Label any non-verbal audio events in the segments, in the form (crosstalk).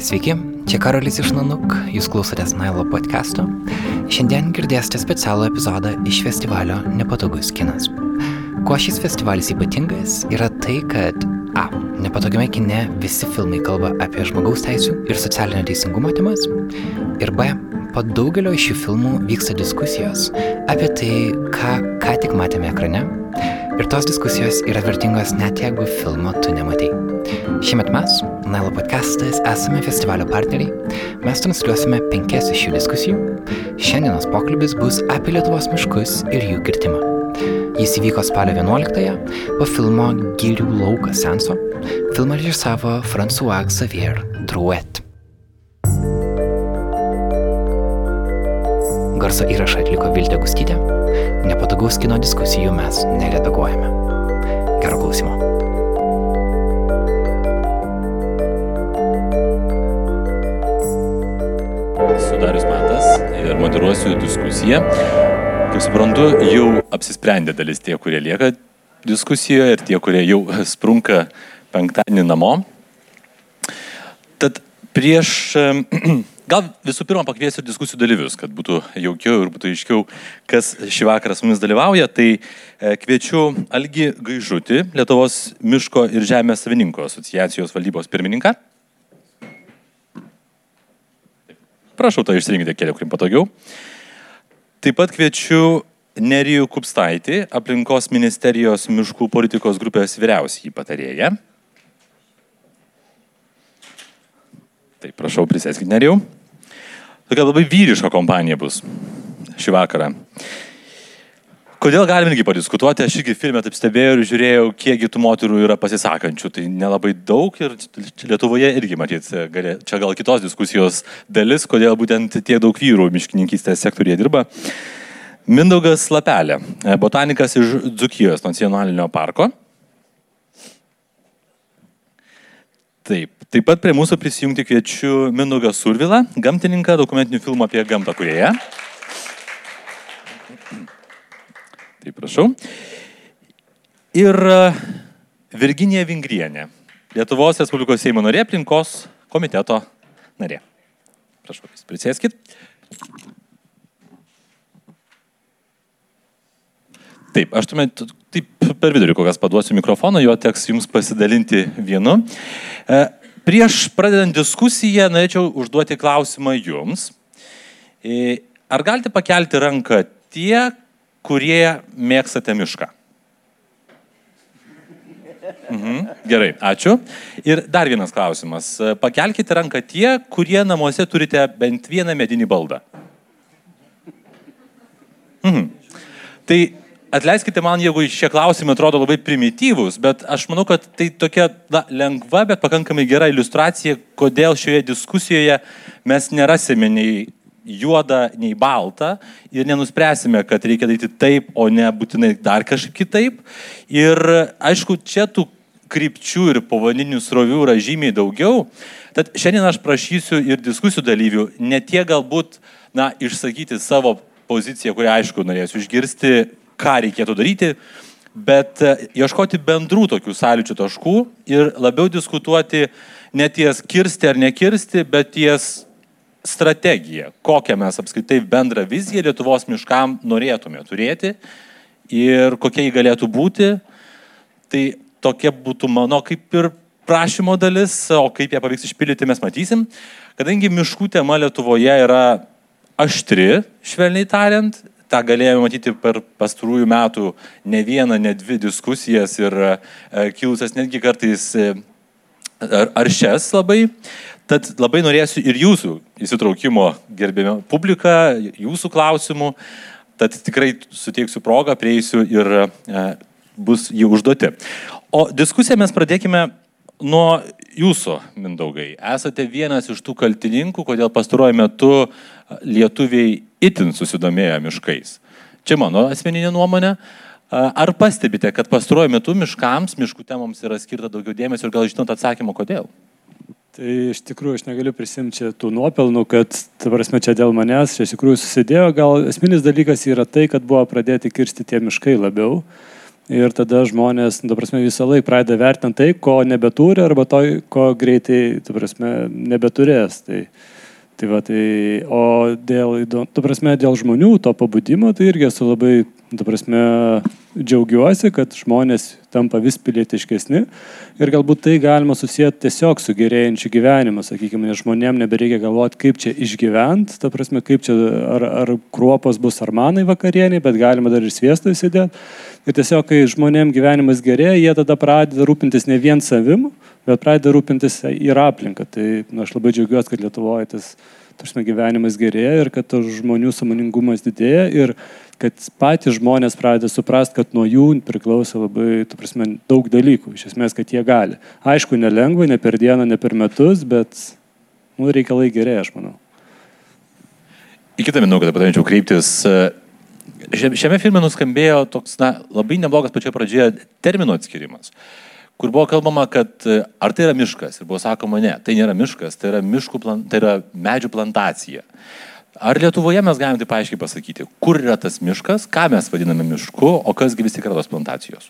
Sveiki, čia Karolis iš Nanuk, jūs klausotės Nailo podcast'o. Šiandien girdėsite specialų epizodą iš festivalio Nepatogus kinas. Kuo šis festivalis ypatingas yra tai, kad A. Nepatogiame kine visi filmai kalba apie žmogaus teisų ir socialinio teisingumo temas. Ir B. Po daugelio iš šių filmų vyksta diskusijos apie tai, ką ką tik matėme ekrane. Ir tos diskusijos yra vertingos net jeigu filmo tu nematai. Šiemet mes, Nailo podcastas, esame festivalio partneriai. Mes transliuosime penkias iš šių diskusijų. Šiandienos pokalbis bus apie Lietuvos miškus ir jų kirtimą. Jis įvyko spalio 11-ąją po filmo Girių laukas senso. Filmą režisavo François Xavier Drouet. Garso įrašą atliko Viltė Gustytė. Nepatogaus kino diskusijų mes neredaguojame. Gero klausimo. Diskusiją. Kaip suprantu, jau apsisprendė dalis tie, kurie lieka diskusijoje ir tie, kurie jau (laughs) sprunka penktadienį namo. Tad prieš, (clears throat) gal visų pirma pakviesiu diskusijų dalyvius, kad būtų jaukiau ir būtų aiškiau, kas šį vakarą su mumis dalyvauja. Tai e, kviečiu Algi Gaižutį, Lietuvos miško ir žemės savininko asociacijos valdybos pirmininką. Prašau, tai išsirinkite kelią, kuriem patogiau. Taip pat kviečiu Nerijų Kupstaitį, aplinkos ministerijos miškų politikos grupės vyriausiai patarėją. Taip, prašau, prisėskite Nerijų. Tokia labai vyriška kompanija bus šį vakarą. Kodėl galim irgi padiskutuoti, aš irgi filmę taip stebėjau ir žiūrėjau, kiekgi tų moterų yra pasisakančių, tai nelabai daug ir Lietuvoje irgi matyt, gali, čia gal kitos diskusijos dalis, kodėl būtent tiek daug vyrų miškininkystės sektorėje dirba. Mindaugas Lapelė, botanikas iš Dzukijos nacionalinio parko. Taip, taip pat prie mūsų prisijungti kviečiu Mindaugą Survilą, gamtininką, dokumentinių filmų apie gamtą kurieje. Tai prašau. Ir e, Virginija Vingrienė, Lietuvos Respublikos Seimo narė, aplinkos komiteto narė. Prašau, jūs prisėskit. Taip, aš tuomet taip per vidurį kokias paduosiu mikrofoną, jo teks jums pasidalinti vienu. E, prieš pradedant diskusiją norėčiau užduoti klausimą jums. E, ar galite pakelti ranką tie, kurie mėgstate mišką? Mhm, gerai, ačiū. Ir dar vienas klausimas. Pakelkite ranką tie, kurie namuose turite bent vieną medinį baldą. Mhm. Tai atleiskite man, jeigu šie klausimai atrodo labai primityvūs, bet aš manau, kad tai tokia na, lengva, bet pakankamai gera iliustracija, kodėl šioje diskusijoje mes nerasime nei juoda, nei balta ir nenuspręsime, kad reikia daryti taip, o ne būtinai dar kažkaip kitaip. Ir aišku, čia tų krypčių ir povaninių srovių yra žymiai daugiau. Tad šiandien aš prašysiu ir diskusijų dalyvių ne tiek galbūt, na, išsakyti savo poziciją, kurią aišku norėsiu išgirsti, ką reikėtų daryti, bet e, ieškoti bendrų tokių sąlyčių taškų ir labiau diskutuoti ne ties kirsti ar nekirsti, bet ties strategiją, kokią mes apskritai bendrą viziją Lietuvos miškam norėtume turėti ir kokia jį galėtų būti. Tai tokia būtų mano kaip ir prašymo dalis, o kaip ją pavyks išpildyti mes matysim. Kadangi miškų tema Lietuvoje yra aštri, švelniai tariant, tą galėjome matyti per pastarųjų metų ne vieną, ne dvi diskusijas ir e, kilusias netgi kartais e, aršias labai. Tad labai norėsiu ir jūsų įsitraukimo, gerbėmio publika, jūsų klausimų. Tad tikrai suteiksiu progą, prieisiu ir e, bus jį užduoti. O diskusiją mes pradėkime nuo jūsų, Mindaugai. Esate vienas iš tų kaltininkų, kodėl pastaruoju metu lietuviai itin susidomėjo miškais. Čia mano asmeninė nuomonė. Ar pastebite, kad pastaruoju metu miškams, miškų temoms yra skirta daugiau dėmesio ir gal žinot atsakymą, kodėl? Tai iš tikrųjų aš negaliu prisimti tų nuopelnų, kad, ta prasme, čia dėl manęs, čia iš tikrųjų susidėjo. Gal esminis dalykas yra tai, kad buvo pradėti kirsti tie miškai labiau. Ir tada žmonės, ta prasme, visą laiką pradeda vertinti tai, ko nebeturi arba to, ko greitai, ta prasme, nebeturės. Tai, tai va, tai, o dėl, ta prasme, dėl žmonių to pabudimo, tai irgi esu labai, ta prasme, džiaugiuosi, kad žmonės tampa vis pilietiškesni ir galbūt tai galima susijęti tiesiog su gerėjančiu gyvenimu, sakykime, nes žmonėm nebereikia galvoti, kaip čia išgyventi, ta prasme, kaip čia, ar, ar kruopos bus ar manai vakarieniai, bet galima dar ir sviestą įsidėti. Ir tiesiog, kai žmonėm gyvenimas gerėja, jie tada pradeda rūpintis ne vien savim, bet pradeda rūpintis ir aplinką. Tai nu, aš labai džiaugiuosi, kad Lietuvoje tas, tarsi, gyvenimas gerėja ir kad žmonių samoningumas didėja ir kad patys žmonės pradeda suprasti, kad nuo jų priklauso labai, tu prasme, daug dalykų, iš esmės, kad jie gali. Aišku, nelengva, ne per dieną, ne per metus, bet nu, reikalai gerėja, aš manau. Į kitą minutę, kad patarčiau kreiptis. Šiame filme nuskambėjo toks, na, labai neblogas pačioje pradžioje termino atskirimas kur buvo kalbama, kad ar tai yra miškas. Ir buvo sakoma, ne, tai nėra miškas, tai yra, miškų, tai yra medžių plantacija. Ar Lietuvoje mes galime taip aiškiai pasakyti, kur yra tas miškas, ką mes vadiname mišku, o kasgi vis tik yra tos plantacijos?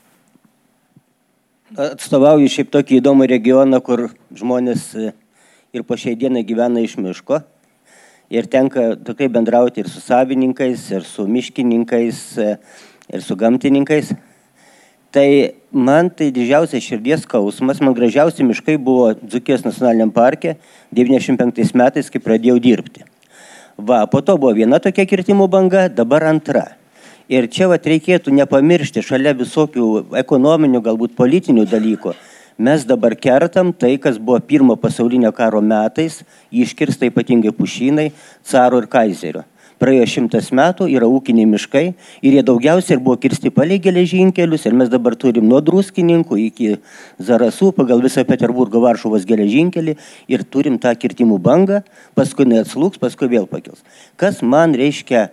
Atstovauju šiaip tokį įdomų regioną, kur žmonės e, ir po šiai dienai gyvena iš miško. Ir tenka tokai bendrauti ir su savininkais, ir su miškininkais, e, ir su gamtininkais. Tai man tai didžiausias širdies skausmas, man gražiausi miškai buvo Dzukijos nacionaliniam parke 95 metais, kai pradėjau dirbti. Va, po to buvo viena tokia kirtimų banga, dabar antra. Ir čia vat reikėtų nepamiršti šalia visokių ekonominių, galbūt politinių dalykų. Mes dabar kertam tai, kas buvo pirmo pasaulinio karo metais, iškirsta ypatingai pušynai, caro ir kaizerio praėjo šimtas metų, yra ūkiniai miškai ir jie daugiausiai ir buvo kirsti palei geležinkelius ir mes dabar turim nuo druskininkų iki Zarasų pagal visą Peterburgo Varšuvos geležinkelį ir turim tą kirtimų bangą, paskui neatslūks, paskui vėl pakils. Kas man reiškia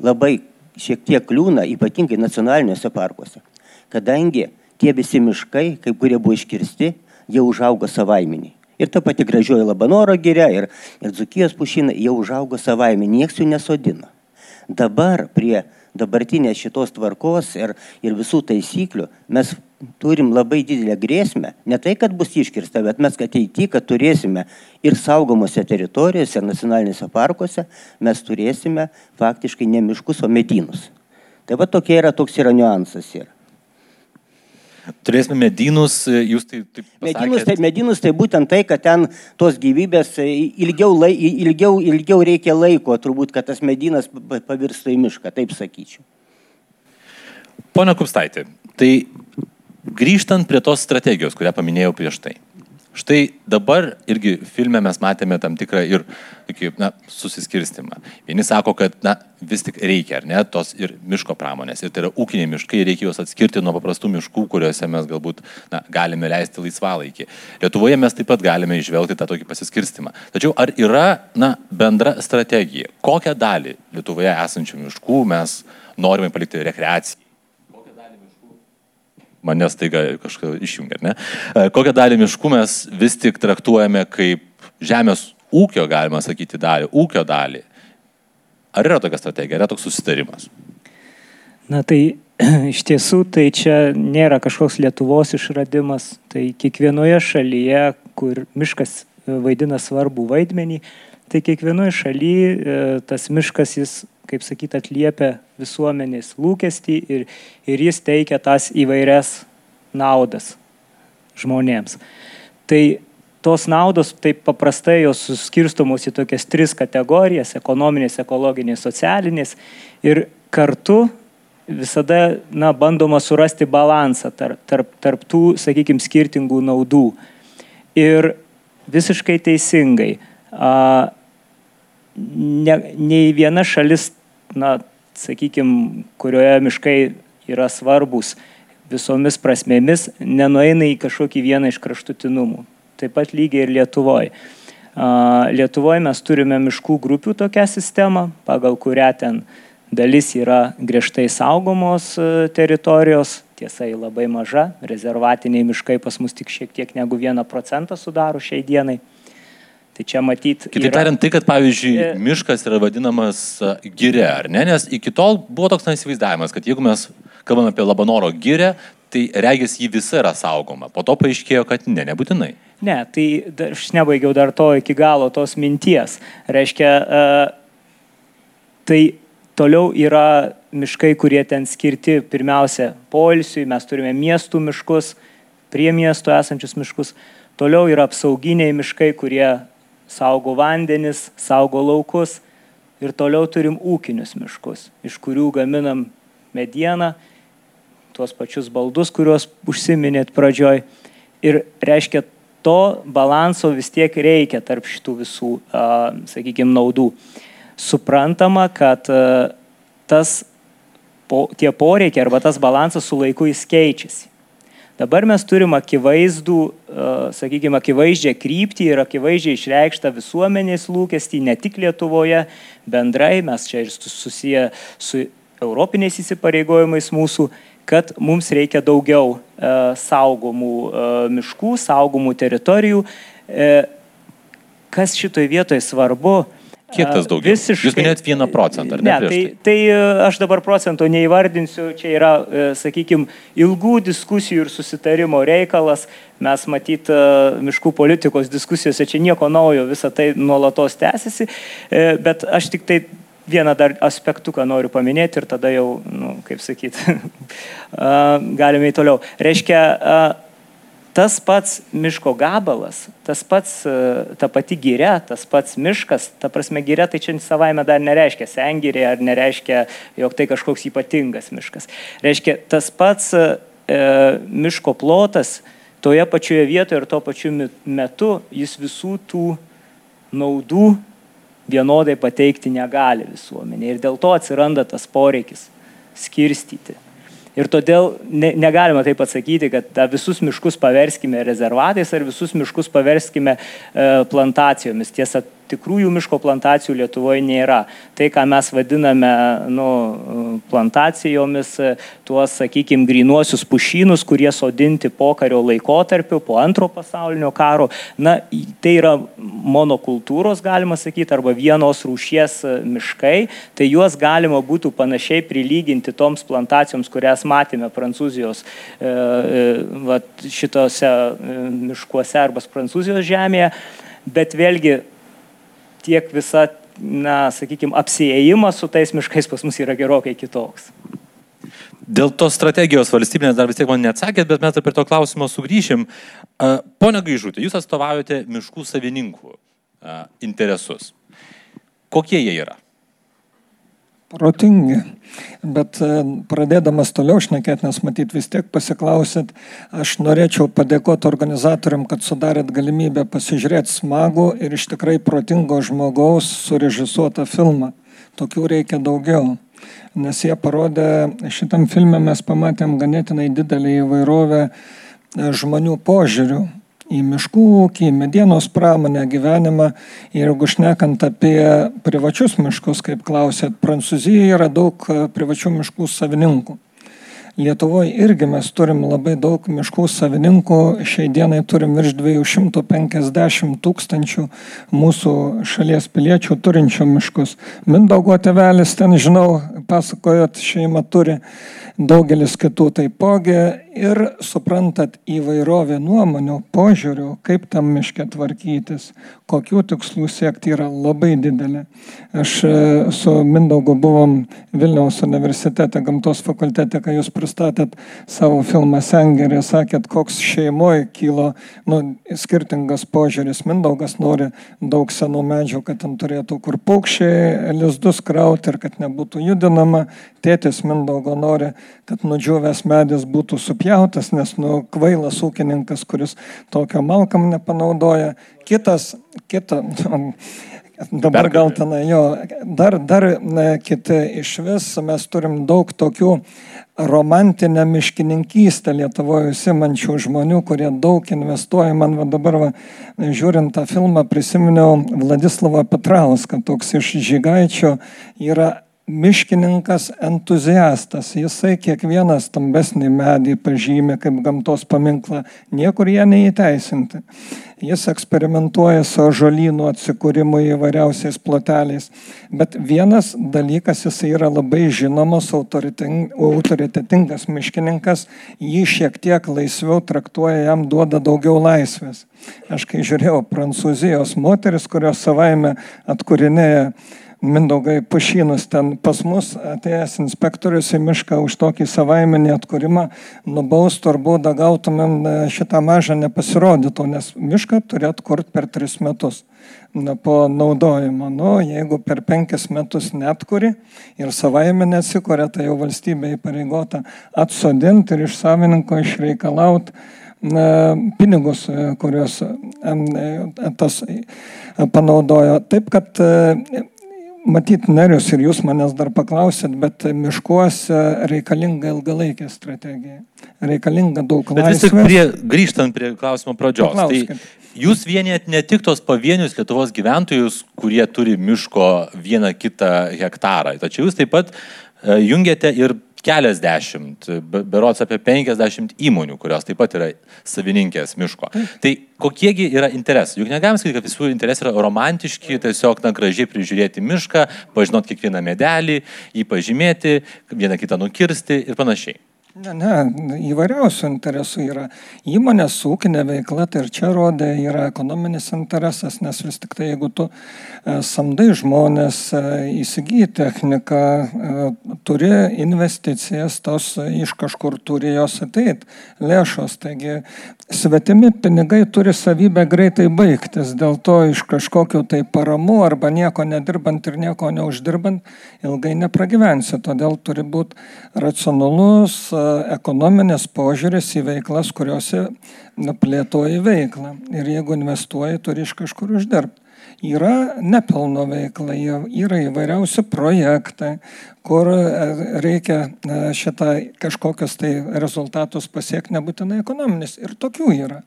labai šiek tiek kliūna, ypatingai nacionaliniuose parkuose, kadangi tie visi miškai, kai kurie buvo iškirsti, jie užaugo savaiminiai. Ir ta pati gražioji Labanoro giria, ir, ir Dzukijos pušinai jau užaugo savaime, nieks jų nesodina. Dabar prie dabartinės šitos tvarkos ir, ir visų taisyklių mes turim labai didelę grėsmę, ne tai, kad bus iškirsta, bet mes ateityje, kad turėsime ir saugomose teritorijose, ir nacionalinėse parkuose, mes turėsime faktiškai ne miškus, o medynus. Tai va tokia yra, toks yra niuansas. Yra. Turėsime medynus, jūs tai taip. Pasakėt. Medynus, tai, medynus tai būtent tai, kad ten tos gyvybės e, ilgiau, lai, ilgiau, ilgiau reikia laiko, turbūt, kad tas medynas pavirstų į mišką, taip sakyčiau. Pone Kupstaitė, tai grįžtant prie tos strategijos, kurią paminėjau prieš tai. Štai dabar irgi filme mes matėme tam tikrą ir tokį, na, susiskirstimą. Vieni sako, kad na, vis tik reikia, ar ne, tos ir miško pramonės. Ir tai yra ūkiniai miškai, reikia juos atskirti nuo paprastų miškų, kuriuose mes galbūt na, galime leisti laisvalaikį. Lietuvoje mes taip pat galime išvelgti tą tokį pasiskirstimą. Tačiau ar yra na, bendra strategija, kokią dalį Lietuvoje esančių miškų mes norime palikti rekreacijai? Manęs taiga kažką išjungia, ne? E, kokią dalį miškų mes vis tik traktuojame kaip žemės ūkio, galima sakyti, dalį, ūkio dalį. Ar yra tokia strategija, yra toks susitarimas? Na tai (clears throat) iš tiesų tai čia nėra kažkoks Lietuvos išradimas, tai kiekvienoje šalyje, kur miškas vaidina svarbų vaidmenį, tai kiekvienoje šalyje tas miškas jis kaip sakyt, atliepia visuomenės lūkestį ir, ir jis teikia tas įvairias naudas žmonėms. Tai tos naudos taip paprastai jos suskirstomos į tokias tris kategorijas - ekonominės, ekologinės, socialinės ir kartu visada na, bandoma surasti balansą tarp, tarp, tarp tų, sakykime, skirtingų naudų. Ir visiškai teisingai, a, ne, nei viena šalis na, sakykime, kurioje miškai yra svarbus visomis prasmėmis, nenueina į kažkokį vieną iš kraštutinumų. Taip pat lygiai ir Lietuvoje. Lietuvoje mes turime miškų grupių tokią sistemą, pagal kurią ten dalis yra griežtai saugomos teritorijos, tiesa, ji labai maža, rezervatiniai miškai pas mus tik šiek tiek negu 1 procentą sudaro šiai dienai. Tai čia matyti. Kitaip yra... tariant, tai, kad pavyzdžiui miškas yra vadinamas giria, ar ne? Nes iki tol buvo toks įsivaizdavimas, kad jeigu mes kalbame apie Labanoro gyrę, tai regis jį visa yra saugoma. Po to paaiškėjo, kad ne, nebūtinai. Ne, tai aš nebaigiau dar to iki galo tos minties. Reiškia, tai toliau yra miškai, kurie ten skirti pirmiausia poilsiui, mes turime miestų miškus, prie miesto esančius miškus. Toliau yra apsauginiai miškai, kurie saugo vandenis, saugo laukus. Ir toliau turim ūkinius miškus, iš kurių gaminam medieną, tuos pačius baldus, kuriuos užsiminėt pradžioj. Ir reiškia, to balanso vis tiek reikia tarp šitų visų, sakykime, naudų. Suprantama, kad tas, tie poreikiai arba tas balansas su laiku jis keičiasi. Dabar mes turim akivaizdų, sakykime, akivaizdžią kryptį ir akivaizdžiai išreikštą visuomenės lūkestį, ne tik Lietuvoje, bendrai, mes čia ir susiję su europiniais įsipareigojimais mūsų, kad mums reikia daugiau saugomų miškų, saugomų teritorijų. Kas šitoje vietoje svarbu, Kiek tas daugiau? Visiškai. Jūs minėjot vieną procentą, ar ne? Ne, tai, tai aš dabar procento neįvardinsiu, čia yra, sakykime, ilgų diskusijų ir susitarimo reikalas. Mes matyt, miškų politikos diskusijose čia nieko naujo, visa tai nuolatos tęsiasi, bet aš tik tai vieną dar aspektuką noriu paminėti ir tada jau, nu, kaip sakyti, (laughs) galime į toliau. Reiškia, tas pats miško gabalas, tas pats, e, ta pati gyrė, tas pats miškas, ta prasme gyrė tai čia savaime dar nereiškia sengirė ar nereiškia, jog tai kažkoks ypatingas miškas. Reiškia, tas pats e, miško plotas toje pačioje vietoje ir tuo pačiu metu jis visų tų naudų vienodai pateikti negali visuomenė. Ir dėl to atsiranda tas poreikis skirstyti. Ir todėl ne, negalima taip atsakyti, kad ta, visus miškus paverskime rezervatais ar visus miškus paverskime e, plantacijomis. Tiesa, tikrųjų miško plantacijų Lietuvoje nėra. Tai, ką mes vadiname nu, plantacijomis, tuos, sakykime, grinuosius pušynus, kurie sodinti po kario laikotarpiu, po antro pasaulinio karo, na, tai yra monokultūros, galima sakyti, arba vienos rūšies miškai, tai juos galima būtų panašiai prilyginti toms plantacijoms, kurias matėme Prancūzijos e, e, va, šitose e, miškuose arba Prancūzijos žemėje. Bet vėlgi tiek visa, na, sakykime, apsiejimas su tais miškais pas mus yra gerokai kitoks. Dėl tos strategijos valstybinės dar vis tiek man neatsakėt, bet mes apie to klausimo sugrįšim. Pone Gaižutė, jūs atstovaujate miškų savininkų interesus. Kokie jie yra? Protingi. Bet e, pradėdamas toliau šnekėti, nes matyt vis tiek pasiklausit, aš norėčiau padėkoti organizatoriam, kad sudarėt galimybę pasižiūrėti smagų ir iš tikrai protingo žmogaus surežisuotą filmą. Tokių reikia daugiau. Nes jie parodė, šitam filme mes pamatėm ganėtinai didelį įvairovę e, žmonių požiūrių į miškų ūkį, į medienos pramonę, gyvenimą. Ir jeigu šnekant apie privačius miškus, kaip klausėt, Prancūzijoje yra daug e, privačių miškų savininkų. Lietuvoje irgi mes turim labai daug miškų savininkų, šiai dienai turim virš 250 tūkstančių mūsų šalies piliečių turinčių miškus. Mindaugo tevelis ten, žinau, pasakojot, šeima turi daugelis kitų taipogi ir suprantat įvairovę nuomonių, požiūrių, kaip tam miške tvarkytis, kokių tikslų siekti yra labai didelė. Aš e, su Mindaugu buvom Vilniaus universitete, gamtos fakultete, kai jūs pristatėt savo filmą Sengerį, sakėt, koks šeimoje kilo nu, skirtingas požiūris. Mindaugas nori daug senų medžių, kad ten turėtų kur paukščiai lizdus krauti ir kad nebūtų judinama. Tėtis Mindaugo nori kad nudžiūvęs medis būtų supjautas, nes nu, kvailas ūkininkas, kuris tokio malkam nepanaudoja. Kitas, kita, (laughs) dabar gal ten, jo, dar, dar ne, kiti iš vis, mes turim daug tokių romantinę miškininkystę Lietuvoje įsimančių žmonių, kurie daug investuoja. Man va, dabar, va, žiūrint tą filmą, prisiminiau Vladislavą Petrauską, toks iš Žygaičio, yra miškininkas entuziastas. Jisai kiekvieną stambesnį medį pažymė kaip gamtos paminklą. Niekur jie neįteisinti. jis eksperimentuoja su žolynų atsikūrimu įvairiausiais ploteliais. Bet vienas dalykas, jis yra labai žinomas, autoritetingas miškininkas, jį šiek tiek laisviau traktuoja, jam duoda daugiau laisvės. Aš kai žiūrėjau prancūzijos moteris, kurios savaime atkūrinėja Mindaugai pušynus ten pas mus atėjęs inspektorius į mišką už tokį savaiminį atkūrimą nubaustų ar baudą gautumėm e, šitą mažą nepasirodytų, nes mišką turi atkurti per tris metus na, po naudojimo. Nu, jeigu per penkis metus netkuri ir savaime nesikuria, tai jau valstybė įpareigota atsodinti ir iš savininko išreikalauti pinigus, e, kuriuos e, tas panaudojo. Taip, kad Matyt, nerius ir jūs manęs dar paklausėt, bet miškuose reikalinga ilgalaikė strategija. Reikalinga daug laiko. Vis tik prie, grįžtant prie klausimo pradžios. Tai jūs vienijat ne tik tos pavienius Lietuvos gyventojus, kurie turi miško vieną kitą hektarą, tačiau jūs taip pat e, jungiate ir keliasdešimt, berots apie 50 įmonių, kurios taip pat yra savininkės miško. Tai kokiegi yra interesai? Juk negalim sakyti, kad visų interesai yra romantiški, tiesiog na, gražiai prižiūrėti mišką, pažinot kiekvieną medelį, jį pažymėti, vieną kitą nukirsti ir panašiai. Ne, ne, įvairiausių interesų yra. Įmonės ūkinė veikla, tai ir čia rodė, yra ekonominis interesas, nes vis tik tai jeigu tu e, samdai žmonės, e, įsigyji techniką, e, turi investicijas, tos iš kažkur turi jos ateit, lėšos. Taigi svetimi pinigai turi savybę greitai baigtis, dėl to iš kažkokių tai paramų arba nieko nedirbant ir nieko neuždirbant ilgai nepragyvensi. Todėl turi būti racionalus, ekonominis požiūris į veiklas, kuriuose plėtoji veiklą. Ir jeigu investuoji, turi iš kažkur uždirbti. Yra nepelno veikla, yra įvairiausi projektai, kur e, reikia e, šitą kažkokius tai rezultatus pasiekti, nebūtinai ekonominis. Ir tokių yra.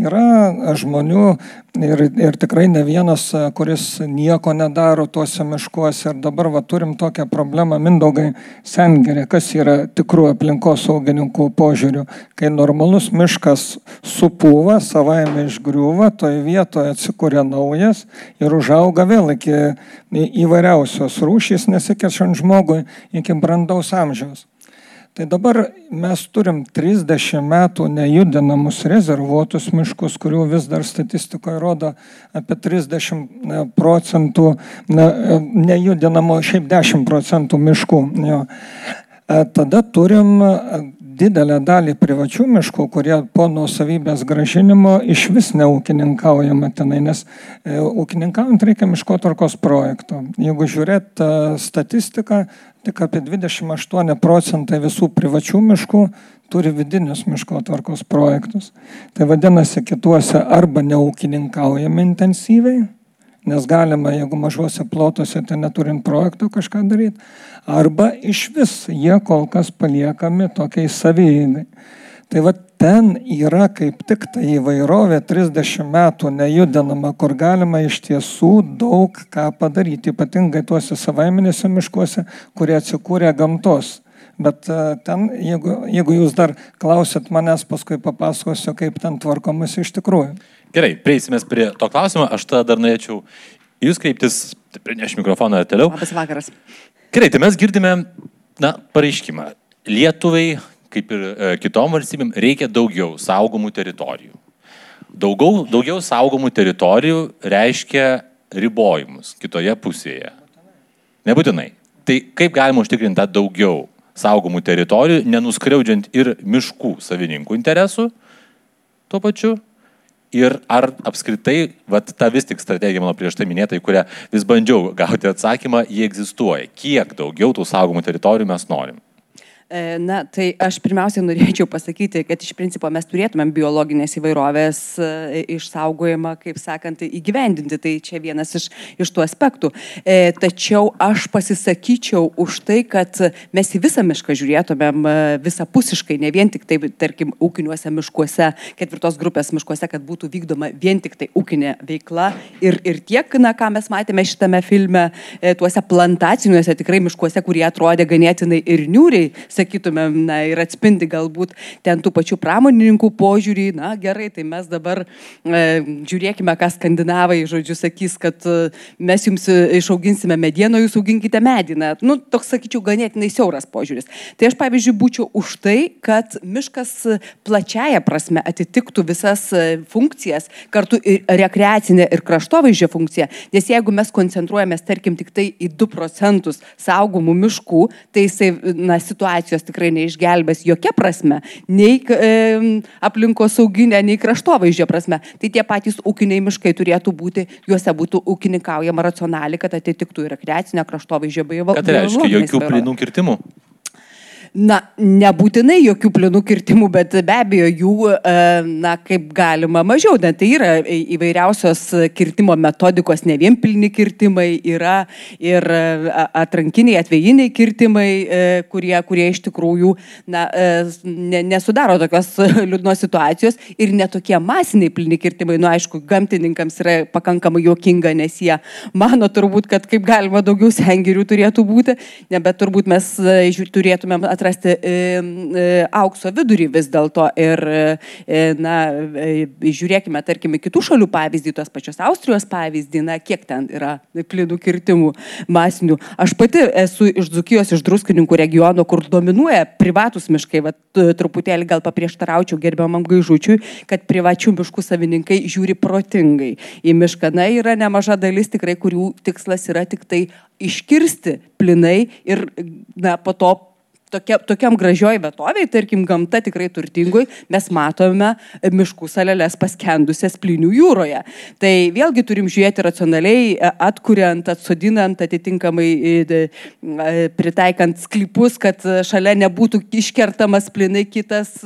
Yra žmonių ir, ir tikrai ne vienas, e, kuris nieko nedaro tuose miškuose. Ir dabar va, turim tokią problemą, mindaugai sengerė, kas yra tikrų aplinkos saugininkų požiūrių. Kai normalus miškas supūva, savaime išgriūva, toje vietoje atsikūrė naujas ir užauga vėl iki įvairiausios rūšys, nesikešant žmogui žmogui iki brandaus amžiaus. Tai dabar mes turim 30 metų nejudinamus rezervuotus miškus, kurių vis dar statistikoje rodo apie 30 procentų nejudinamo, šiaip 10 procentų miškų. Jo. E, tada turim didelę dalį privačių miškų, kurie po nuosavybės gražinimo iš vis neūkininkaujama tenai, nes e, ūkininkaujant reikia miškotvarkos projekto. Jeigu žiūrėt e, statistiką, tik apie 28 procentai visų privačių miškų turi vidinius miškotvarkos projektus. Tai vadinasi, kituose arba neūkininkaujame intensyviai, nes galima, jeigu mažuose plotuose, tai neturint projektų kažką daryti, arba iš vis jie kol kas paliekami tokiai savyjai. Tai va ten yra kaip tik ta įvairovė 30 metų nejudinama, kur galima iš tiesų daug ką padaryti, ypatingai tuose savaiminėse miškuose, kurie atsikūrė gamtos. Bet e, ten, jeigu, jeigu jūs dar klausit manęs, paskui papasakosiu, kaip ten tvarkomas iš tikrųjų. Gerai, prieisime prie to klausimo. Aš tada dar norėčiau jūs kreiptis, prineš mikrofoną ir toliau. Labas vakaras. Gerai, tai mes girdime, na, pareiškimą. Lietuvai, kaip ir e, kitom valstybėm, reikia daugiau saugomų teritorijų. Daugiau, daugiau saugomų teritorijų reiškia ribojimus kitoje pusėje. Nebūtinai. Tai kaip galima užtikrinti tą daugiau saugomų teritorijų, nenuskriaudžiant ir miškų savininkų interesų tuo pačiu ir ar apskritai, vat, ta vis tik strategija mano prieš tai minėta, į kurią vis bandžiau gauti atsakymą, jie egzistuoja. Kiek daugiau tų saugomų teritorijų mes norim? E, na, tai aš pirmiausia norėčiau pasakyti, kad iš principo mes turėtumėm biologinės įvairovės e, išsaugojimą, kaip sakant, įgyvendinti. Tai čia vienas iš, iš tų aspektų. E, tačiau aš pasisakyčiau už tai, kad mes į visą mišką žiūrėtumėm visapusiškai, ne vien tik tai, tarkim, ūkiniuose miškuose, ketvirtos grupės miškuose, kad būtų vykdoma vien tik tai ūkinė veikla. Ir, ir tiek, na, ką mes matėme šitame filme, tuose plantaciniuose tikrai miškuose, kurie atrodė ganėtinai ir niūriai, sakytumėm, na ir atspindi galbūt ten tų pačių pramonininkų požiūrį, na gerai, tai mes dabar e, žiūrėkime, ką skandinavai, žodžiu, sakys, kad e, mes jums išauginsime medieną, jūs auginkite mediną. Nu, toks, sakyčiau, ganėtinai siauras požiūris. Tai aš, pavyzdžiui, būčiau už tai, kad miškas plačiaja prasme atitiktų visas e, funkcijas, kartu ir rekreacinę, ir kraštovaizdžio funkciją. Nes jeigu mes koncentruojamės, tarkim, tik tai į 2 procentus saugomų miškų, tai jisai, na, situacijos tikrai neišgelbės jokia prasme, nei e, aplinkos sauginė, nei kraštovaizdžio prasme. Tai tie patys ūkiniai miškai turėtų būti, juose būtų ūkininkaujama racionaliai, kad atitiktų ir rekreacinę kraštovaizdžio bei valstybę. Tai reiškia jokių plinų kirtimų? Na, nebūtinai jokių plinų kirtimų, bet be abejo jų, e, na, kaip galima mažiau. Net tai yra įvairiausios kirtimo metodikos, ne vien pilni kirtimai, yra ir e, atrankiniai, atvejiniai kirtimai, e, kurie, kurie iš tikrųjų, na, ne, nesudaro tokios (laughs) liūdnos situacijos ir netokie masiniai pilni kirtimai. Nu, aišku, gamtininkams yra pakankamai juokinga, nes jie mano turbūt, kad kaip galima daugiau sengirių turėtų būti, ne, bet turbūt mes turėtumėm atrasti atrasti e, e, aukso vidurį vis dėlto. Ir, e, na, žiūrėkime, tarkime, kitų šalių pavyzdį, tos pačios Austrijos pavyzdį, na, kiek ten yra plynų kirtimų masinių. Aš pati esu iš Dzukijos, iš Druskininkų regiono, kur dominuoja privatus miškai. Vat, truputėlį gal paprieštaraučiau gerbiamam gaižučiui, kad privačių miškų savininkai žiūri protingai į mišką. Na, yra nemaža dalis tikrai, kurių tikslas yra tik tai iškirsti plinai ir na, po to tokia, tokiam gražioj vietoviai, tarkim, gamta tikrai turtingoj, mes matome miškų salelės paskendusias plinių jūroje. Tai vėlgi turim žiūrėti racionaliai, e, atkuriant, atsodinant, atitinkamai e, e, pritaikant sklypus, kad šalia nebūtų iškertamas plinai kitas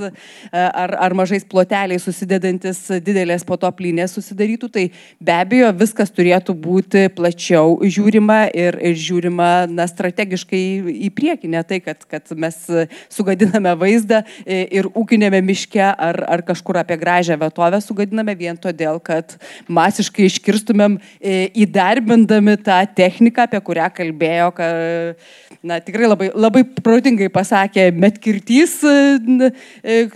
ar, ar mažais ploteliais susidedantis didelės po to plinės susidarytų. Tai be abejo viskas turėtų būti plačiau žiūrima ir, ir žiūrima na, strategiškai į priekį, ne tai, kad, kad mes e, sugadiname vaizdą e, ir ūkinėme miške ar, ar kažkur apie gražią vietovę sugadiname vien todėl, kad masiškai iškirstumėm e, įdarbindami tą techniką, apie kurią kalbėjo, kad, na, tikrai labai, labai protingai pasakė Metkirtys,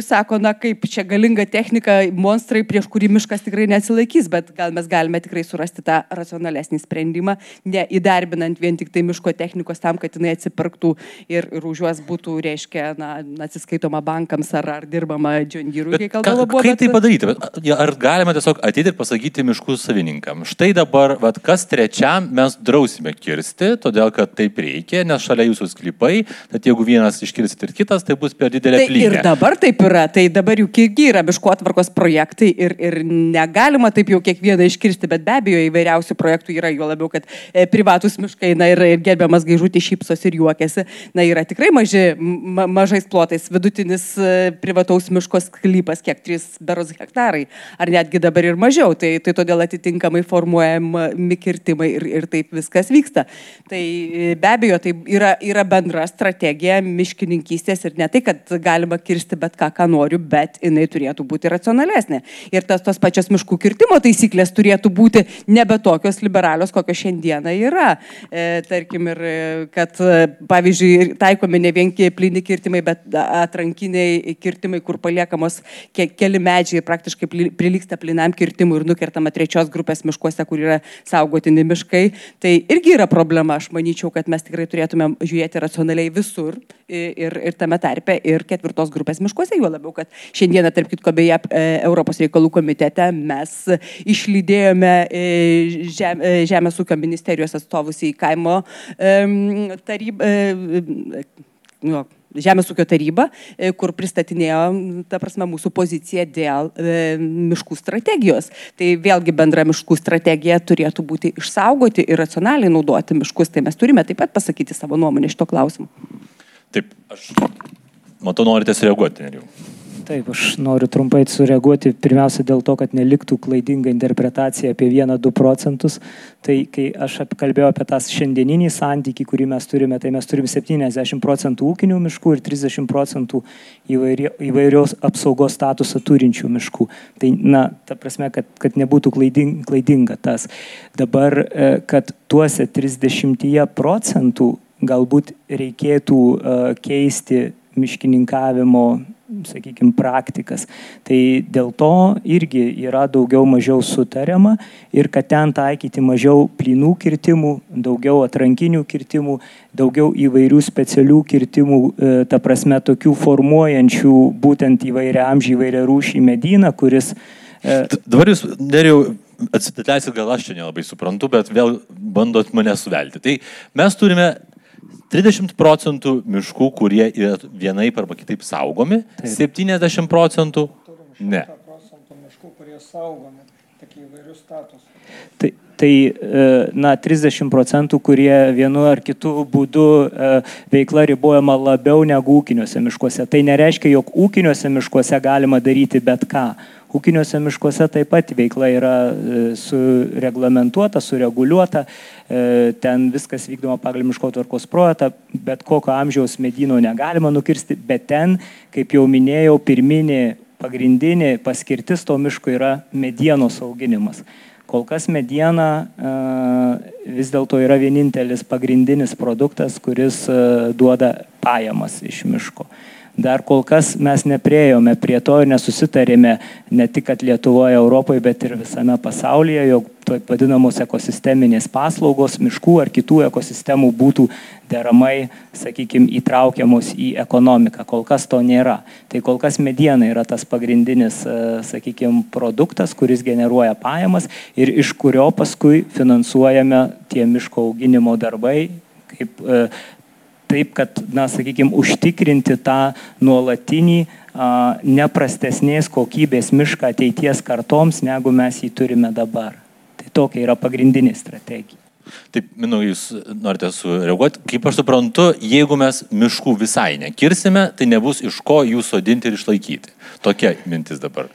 sako, na, kaip čia galinga technika, monstrai, prieš kurį miškas tikrai neatsilaikys, bet gal mes galime tikrai surasti tą racionalesnį sprendimą, neįdarbinant vien tik tai miško technikos tam, kad jinai atsipirktų ir, ir už juos būtų, reiškia, na, atsiskaitoma bankams ar, ar dirbama džiongyrui, kai kalbama buvo. Kaip bet... tai padaryti? Ar galime tiesiog ateiti ir pasakyti miškų savininkam? Štai dabar, vat, kas trečiam mes drausime kirsti, todėl kad taip reikia, nes šalia jūsų sklypai, tad jeigu vienas iškirsit ir kitas, tai bus per didelė tai plynė. Ir dabar taip yra, tai dabar juk irgi yra miškų atvarkos projektai ir, ir negalima taip jau kiekvieną iškirsti, bet be abejo įvairiausių projektų yra, jo labiau, kad e, privatus miškai, na ir, ir gerbiamas gaižutį šypsos ir juokiasi, na yra tikrai maži, ma, mažais plotais, vidutinis e, privataus miško sklypas, kiek 3 beros hektarai, ar netgi dabar ir mažiau, tai, tai todėl atitinkamai formuojami kirtimai ir, ir taip viskas vyksta. Tai e, be abejo, tai yra, yra bendra strategija miškininkystės ir ne tai, kad galima kirsti bet ką, ką noriu, bet jinai turėtų būti racionalesnė. Ir tas tos pačios miškų kirtimo taisyklės turėtų būti nebe tokios liberalios, kokios šiandieną yra. E, tarkim, ir kad, pavyzdžiui, taikomi ne vien plini kirtimai, bet atrankiniai kirtimai, kur paliekamos ke keli medžiai praktiškai prilyksta plinam kirtimui ir nukertama trečios grupės miškuose, kur yra saugotini miškai. Tai irgi yra problema. Aš manyčiau, kad mes tikrai turėtume žiūrėti racionaliai visur ir, ir tame tarpe ir ketvirtos grupės miškuose, juo labiau, kad šiandieną, tarp kitko, beje, e, Europos reikalų komitete mes išlydėjome e, žem, e, Žemės ūkio ministerijos atstovus į kaimo tarybą nu, Žemės ūkio taryba, e, kur pristatinėjo, ta prasme, mūsų poziciją dėl e, miškų strategijos. Tai vėlgi bendra miškų strategija turėtų būti išsaugoti ir racionaliai naudoti miškus. Tai mes turime taip pat pasakyti savo nuomonę šito klausimu. Taip, aš matau, norite sureaguoti, neriu. Taip, aš noriu trumpai sureaguoti pirmiausia dėl to, kad neliktų klaidinga interpretacija apie 1-2 procentus. Tai kai aš kalbėjau apie tą šiandieninį santykį, kurį mes turime, tai mes turime 70 procentų ūkinių miškų ir 30 procentų įvairios apsaugos statusą turinčių miškų. Tai, na, ta prasme, kad, kad nebūtų klaidinga, klaidinga tas. Dabar, e, kad tuose 30 procentų galbūt reikėtų uh, keisti miškininkavimo sakykime, praktikas. Tai dėl to irgi yra daugiau mažiau sutariama ir kad ten taikyti mažiau plynų kirtimų, daugiau atrankinių kirtimų, daugiau įvairių specialių kirtimų, e, ta prasme tokių formuojančių būtent įvairia amžiai, įvairia rūšį medyną, kuris... E, dabar jūs, dariau, atsitikleisit, gal aš čia nelabai suprantu, bet vėl bandot mane suvelti. Tai mes turime 30 procentų miškų, kurie yra vienaip arba kitaip saugomi, Taip. 70 procentų ne. Miškų, kurie saugomi. Tai, tai e, na, 30 procentų, kurie vienu ar kitu būdu e, veikla ribojama labiau negu ūkiniuose miškuose. Tai nereiškia, jog ūkiniuose miškuose galima daryti bet ką. Ūkiniuose miškuose taip pat veikla yra e, sureglamentuota, sureguliuota, ten viskas vykdoma pagal miško tvarkos projektą, bet kokio amžiaus medyno negalima nukirsti, bet ten, kaip jau minėjau, pirminė pagrindinė paskirtis to miško yra medienos auginimas. Kol kas mediena e, vis dėlto yra vienintelis pagrindinis produktas, kuris duoda pajamas iš miško dar kol kas mes nepriejome prie to ir nesusitarėme ne tik Lietuvoje, Europoje, bet ir visame pasaulyje, jog vadinamos ekosisteminės paslaugos, miškų ar kitų ekosistemų būtų deramai, sakykime, įtraukiamos į ekonomiką. Kol kas to nėra. Tai kol kas mediena yra tas pagrindinis, e, sakykime, produktas, kuris generuoja pajamas ir iš kurio paskui finansuojame tie miško auginimo darbai kaip e, taip, kad, na, sakykime, užtikrinti tą nuolatinį a, neprastesnės kokybės mišką ateities kartoms, negu mes jį turime dabar. Tai tokia yra pagrindinė strategija. Taip, minau, jūs norite sureaguoti. Kaip aš suprantu, jeigu mes miškų visai nekirsime, tai nebus iš ko jų sodinti ir išlaikyti. Tokia mintis dabar.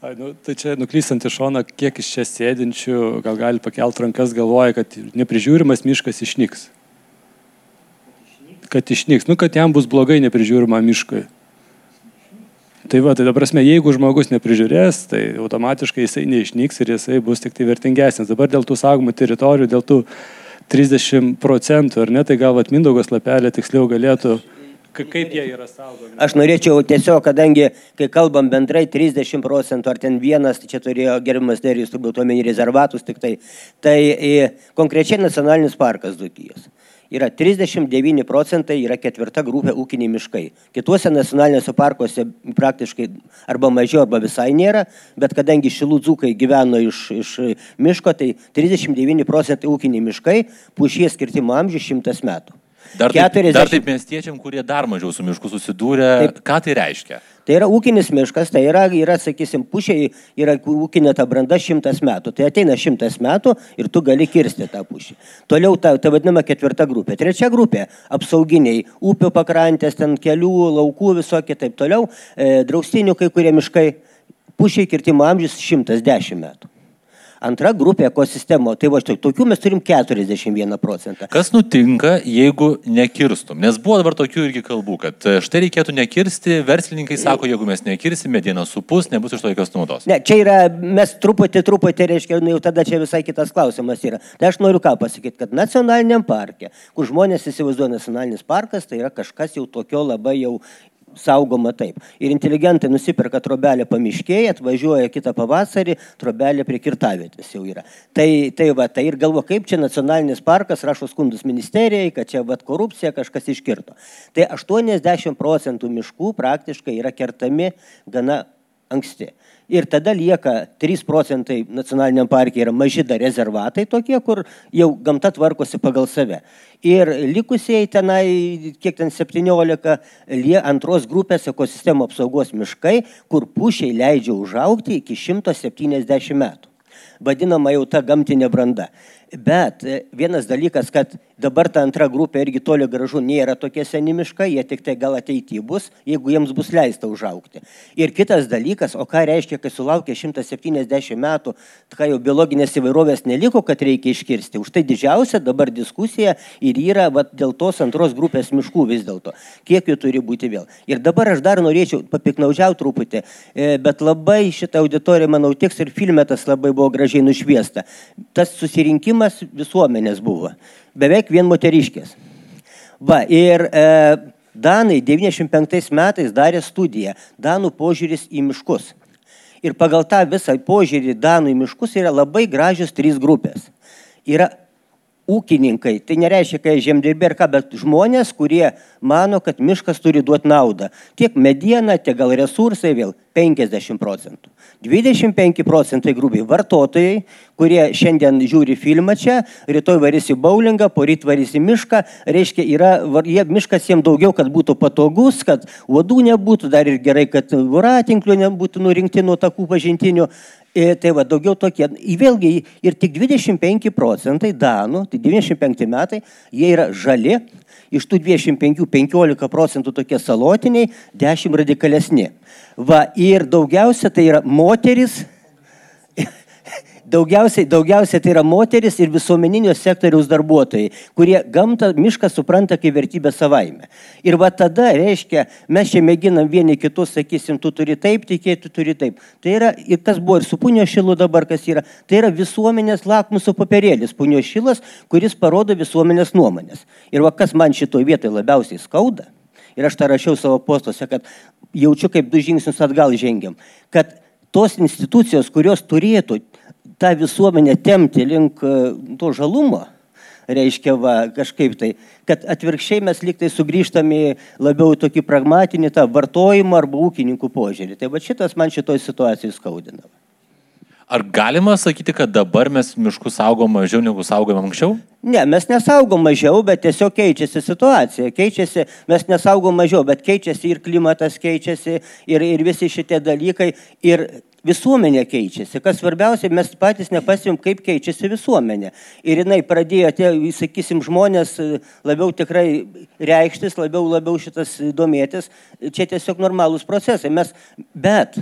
A, nu, tai čia nuklystant iš šono, kiek iš čia sėdinčių gal gali pakelt rankas galvoja, kad neprižiūrimas miškas išnyks kad išnyks, nu, kad jam bus blogai neprižiūrima miškui. Tai va, tai dabar, jeigu žmogus neprižiūrės, tai automatiškai jisai neišnyks ir jisai bus tik tai vertingesnis. Dabar dėl tų saugomų teritorijų, dėl tų 30 procentų, ar ne, tai gal Mindaugas lapelė tiksliau galėtų kaip jie yra saugomi? Aš norėčiau tiesiog, kadangi, kai kalbam bendrai 30 procentų, ar ten vienas, tai čia turėjo gerimas Derijus, turbūt omeny rezervatus tik tai, tai konkrečiai nacionalinis parkas Dukijos yra 39 procentai, yra ketvirta grupė ūkiniai miškai. Kituose nacionaliniuose parkuose praktiškai arba mažiau, arba visai nėra, bet kadangi šilų dzūkai gyveno iš, iš miško, tai 39 procentai ūkiniai miškai, pušies skirtimo amžius 100 metų. Dar taip, 40... dar taip miestiečiam, kurie dar mažiau su mišku susidūrė, taip. ką tai reiškia? Tai yra ūkinis miškas, tai yra, yra sakysim, pušiai, yra ūkinė ta branda šimtas metų. Tai ateina šimtas metų ir tu gali kirsti tą pušį. Toliau ta, ta vadinama ketvirta grupė. Trečia grupė - apsauginiai - upių pakrantės, ten kelių, laukų, visokie taip toliau. E, draustinių kai kurie miškai. Pušiai kirtimo amžius 110 metų. Antra grupė ekosistemo, tai va štai tokių mes turim 41 procentą. Kas nutinka, jeigu nekirstum? Nes buvo dabar tokių irgi kalbų, kad e, štai reikėtų nekirsti, verslininkai sako, jeigu mes nekirsime, diena supus, nebus iš to jokios naudos. Ne, čia yra, mes truputį, truputį, reiškia, nu, jau tada čia visai kitas klausimas yra. Tai aš noriu ką pasakyti, kad nacionaliniam parke, kur žmonės įsivaizduoja nacionalinis parkas, tai yra kažkas jau tokio labai jau saugoma taip. Ir inteligentai nusiperka trobelę pamiškėje, atvažiuoja kitą pavasarį, trobelė prie kirtavietės jau yra. Tai, tai va, tai ir galvo, kaip čia nacionalinis parkas rašo skundus ministerijai, kad čia va korupcija kažkas iškirto. Tai 80 procentų miškų praktiškai yra kertami gana anksti. Ir tada lieka 3 procentai nacionaliniam parke yra maži dar rezervatai tokie, kur jau gamta tvarkosi pagal save. Ir likusieji tenai, kiek ten 17, lie antros grupės ekosistemų apsaugos miškai, kur pušiai leidžia užaukti iki 170 metų. Vadinama jau ta gamtinė branda. Bet e, vienas dalykas, kad dabar ta antra grupė irgi toli gražu nėra tokie seni miškai, jie tik tai gal ateityje bus, jeigu jiems bus leista užaukti. Ir kitas dalykas, o ką reiškia, kai sulaukia 170 metų, tai jau biologinės įvairovės neliko, kad reikia iškirsti. Už tai didžiausia dabar diskusija ir yra vat, dėl tos antros grupės miškų vis dėlto, kiek jų turi būti vėl. Ir dabar aš dar norėčiau papiknaudžiauti truputį, e, bet labai šitą auditoriją, manau, tiks ir filme tas labai buvo gražiai nušviesta. Tas susirinkimas visuomenės buvo. Beveik vien moteriškės. Va, ir e, Danai 95 metais darė studiją Danų požiūris į miškus. Ir pagal tą visą požiūrį Danų į miškus yra labai gražios trys grupės. Yra ūkininkai, tai nereiškia, kad žemdirbiai ar ką, bet žmonės, kurie mano, kad miškas turi duoti naudą. Tiek mediena, tiek gal resursai vėl 50 procentų. 25 procentai grubiai vartotojai, kurie šiandien žiūri filmą čia, rytoj varys į baulingą, poryt varys į mišką, reiškia, yra, jie, miškas jiems daugiau, kad būtų patogus, kad uodų nebūtų, dar ir gerai, kad voratinklių nebūtų nurinkti nuo takų pažintinių. E, tai va, daugiau tokie. Vėlgi, ir tik 25 procentai Danų, tai 95 metai, jie yra žali, iš tų 25-15 procentų tokie salotiniai, 10 radikalesni. Va, ir daugiausia tai yra moteris, daugiausiai, daugiausiai tai yra moteris ir visuomeninio sektoriaus darbuotojai, kurie gamtą, mišką supranta kaip vertybę savaime. Ir va tada, reiškia, mes čia mėginam vieni kitus, sakysim, tu turi taip tikėti, tu turi taip. Tai yra, ir kas buvo ir su punio šilu dabar, kas yra, tai yra visuomenės lakmuso papirėlis, punio šilas, kuris parodo visuomenės nuomonės. Ir va kas man šitoje vietoje labiausiai skauda, ir aš tą rašiau savo postuose, kad jaučiu kaip du žingsnius atgal žengiam, kad tos institucijos, kurios turėtų tą visuomenę temti link e, to žalumo, reiškia, va, kažkaip tai, kad atvirkščiai mes liktai sugrįžtame labiau į tokį pragmatinį tą vartojimą arba ūkininkų požiūrį. Tai va šitas man šitoj situacijai skaudina. Ar galima sakyti, kad dabar mes miškus saugom mažiau negu saugom anksčiau? Ne, mes nesaugom mažiau, bet tiesiog keičiasi situacija. Keičiasi, mes nesaugom mažiau, bet keičiasi ir klimatas keičiasi, ir, ir visi šitie dalykai. Ir visuomenė keičiasi. Kas svarbiausia, mes patys nepasim, kaip keičiasi visuomenė. Ir jinai pradėjo, tie, sakysim, žmonės e, labiau tikrai reikštis, labiau, labiau šitas domėtis. Čia tiesiog normalūs procesai. Mes, bet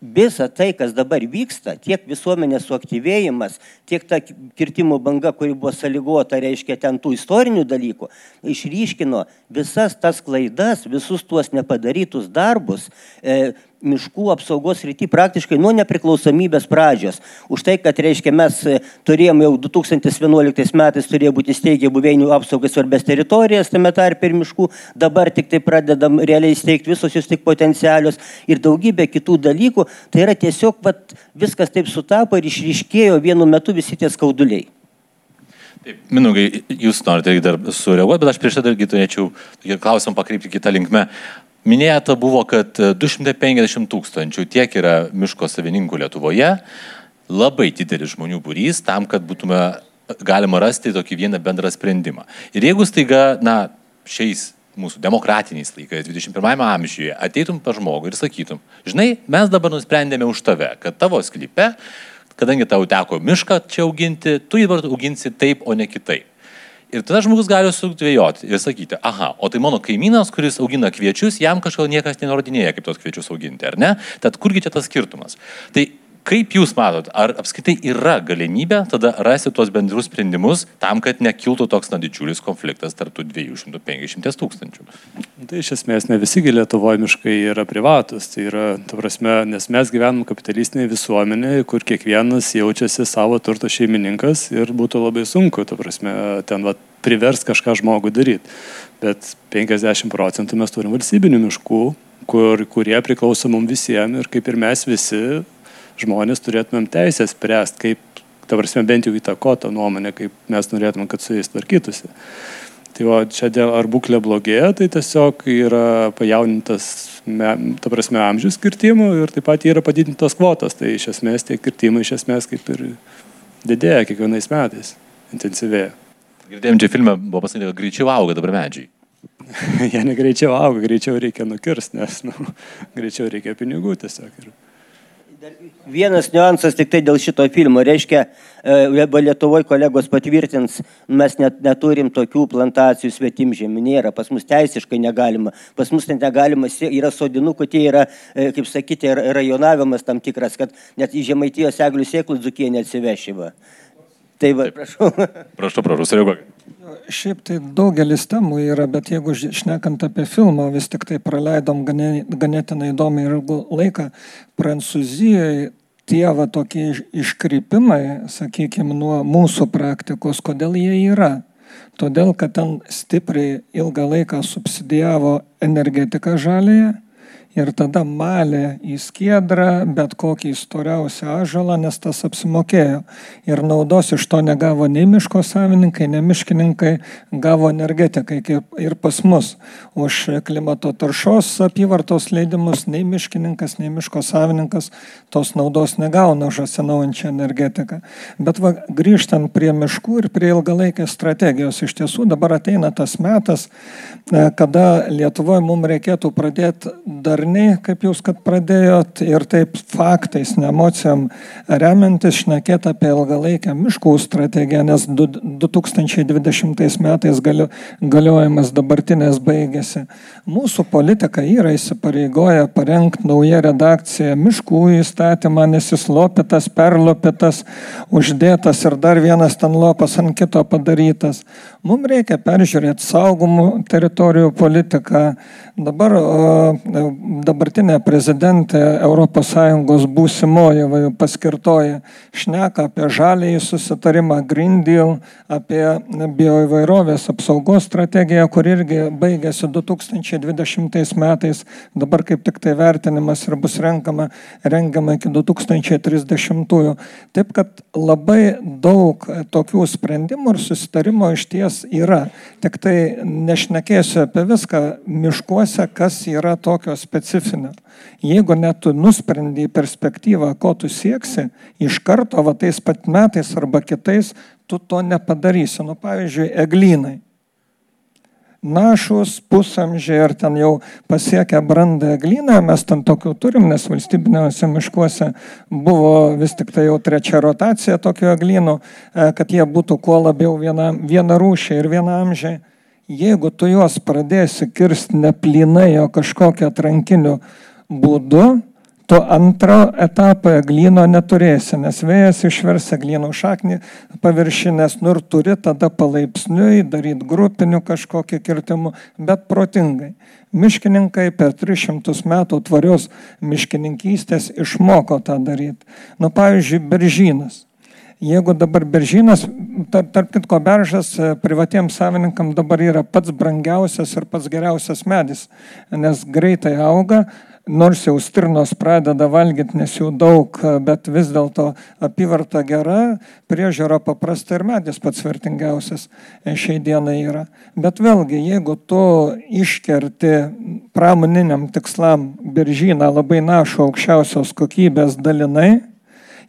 visa tai, kas dabar vyksta, tiek visuomenės suaktyvėjimas, tiek ta kirtimų banga, kuri buvo sąlygota, reiškia, ten tų istorinių dalykų, išryškino visas tas klaidas, visus tuos nepadarytus darbus. E, miškų apsaugos rytį praktiškai nuo nepriklausomybės pradžios. Už tai, kad, reiškia, mes e, turėjom jau 2011 metais turėjo būti steigę buveinių apsaugai svarbės teritorijas, tame tarp ir miškų, dabar tik tai pradedam realiai steigti visos jūs tik potencialios ir daugybė kitų dalykų. Tai yra tiesiog vat, viskas taip sutapo ir išryškėjo vienu metu visi tie skauduliai. Taip, Minugai, jūs norite dar sureaguoti, bet aš prieš tai dargi turėčiau klausimą pakreipti kitą linkmę. Minėta buvo, kad 250 tūkstančių tiek yra miško savininkų Lietuvoje, labai didelis žmonių būrys tam, kad būtume galima rasti tokį vieną bendrą sprendimą. Ir jeigu staiga, na, šiais mūsų demokratiniais laikais, 21 amžiuje, ateitum pa žmogų ir sakytum, žinai, mes dabar nusprendėme už tave, kad tavo sklype, kadangi tau teko mišką čia auginti, tu jį dabar auginsi taip, o ne kitaip. Ir tada žmogus gali sudvėjoti ir sakyti, aha, o tai mano kaimynas, kuris augina kviečius, jam kažkodėl niekas nenurodinėja, kaip tos kviečius auginti, ar ne? Tad kurgi čia tas skirtumas? Tai kaip jūs matot, ar apskaitai yra galimybė tada rasti tuos bendrus sprendimus tam, kad nekiltų toks na didžiulis konfliktas tarp tų 250 tūkstančių? Tai iš esmės ne visi Lietuvoje miškai yra privatus, tai yra, ta prasme, nes mes gyvenam kapitalistinėje visuomenėje, kur kiekvienas jaučiasi savo turto šeimininkas ir būtų labai sunku, ta prasme, ten va, privers kažką žmogų daryti. Bet 50 procentų mes turim valstybinių miškų, kur, kurie priklauso mums visiems ir kaip ir mes visi žmonės turėtumėm teisę spręsti, kaip, ta prasme, bent jau įtakota nuomonė, kaip mes norėtumėm, kad su jais tvarkytųsi. Tai va, čia dėl ar būklė blogėja, tai tiesiog yra pajaunintas, ta prasme, amžius kirtimų ir taip pat yra padidintos kvotos. Tai iš esmės tie kirtimai iš esmės kaip ir didėja kiekvienais metais, intensyvėja. Girdėjom, čia filme buvo pasakyta, kad greičiau auga dabar medžiai. (laughs) Jie negreičiau auga, greičiau reikia nukirsti, nes nu, greičiau reikia pinigų tiesiog. Ir... Vienas niuansas tik tai dėl šito filmo. Reiškia, e, Lietuvoje kolegos patvirtins, mes net neturim tokių plantacijų svetimžemių. Nėra, pas mus teisiškai negalima. Pas mus net negalima, yra sodinukų, tie yra, e, kaip sakyti, rajonavimas tam tikras, kad net į žemaitijos eglių sėklų dzukie neatsivešiva. Tai va, prašau. (laughs) Prašau, prašau, sureaguok. Šiaip tai daugelis temų yra, bet jeigu šnekant apie filmą, vis tik tai praleidom ganėtinai įdomiai ilgą laiką. Prancūzijoje tie va tokie iškrypimai, sakykime, nuo mūsų praktikos, kodėl jie yra. Todėl, kad ten stipriai ilgą laiką subsidijavo energetiką žalėje ir tada malė į skiedrą bet kokį storiausią ažalą, nes tas apsimokėjo. Ir naudos iš to negavo nei miško savininkai, nei miškininkai, gavo energetikai ir pas mus. Už klimato taršos apyvartos leidimus nei miškininkas, nei miško savininkas tos naudos negauna už atsinaujančią energetiką. Bet va, grįžtant prie miškų ir prie ilgalaikės strategijos, iš tiesų dabar ateina tas metas, e, kada Lietuvoje mums reikėtų pradėti dar darniai, kaip jūs kad pradėjot, ir taip faktais, ne emocijom remiantis, šnekėti apie ilgalaikę miškų strategiją, nes 2020 metais galio, galiojimas dabartinės baigėsi. Mūsų politika yra įsipareigoję parengti naują redakciją miškų įstatymą, nes jis lopytas, perlopytas, uždėtas ir dar vienas ten lopas ant kito padarytas. Mums reikia peržiūrėti saugomų teritorijų politiką. Dabar dabartinė prezidentė ES būsimoji paskirtoji šneka apie žalėjį susitarimą Green Deal, apie bioįvairovės apsaugos strategiją, kur irgi baigėsi 2020 metais, dabar kaip tik tai vertinimas ir bus renkama, rengiama iki 2030. Taip kad labai daug tokių sprendimų ir susitarimo iš ties yra. Tik tai nešnekėsiu apie viską miškuose, kas yra tokio specifinio. Jeigu net tu nusprendi į perspektyvą, ko tu sieksi, iš karto, va tais pat metais arba kitais, tu to nepadarysi. Nu, pavyzdžiui, eglynai. Našus, pusamžiai ar ten jau pasiekę brandą eglyną, mes ten tokių turim, nes valstybiniuose miškuose buvo vis tik tai jau trečia rotacija tokių eglynų, e, kad jie būtų kuo labiau viena, viena rūšė ir viena amžiai jeigu tu juos pradėsi kirsti ne plinai, o kažkokiu atrankiniu būdu, tu antro etapo eglyno neturėsi, nes vėjas išvers eglyno šaknį paviršinės, nu ir turi tada palaipsniui daryti grupinių kažkokį kirtimų, bet protingai. Miškininkai per 300 metų tvarios miškininkystės išmoko tą daryti. Nu, pavyzdžiui, beržynas Jeigu dabar beržynas, tarp, tarp kitko beržas e, privatiems savininkams dabar yra pats brangiausias ir pats geriausias medis, nes greitai auga, nors jau stirnos pradeda valgyti, nes jų daug, bet vis dėlto apyvarta gera, priežiūra paprasta ir medis pats vertingiausias šiai dienai yra. Bet vėlgi, jeigu tu iškerti pramoniniam tikslam biržyną labai našų aukščiausios kokybės dalinai,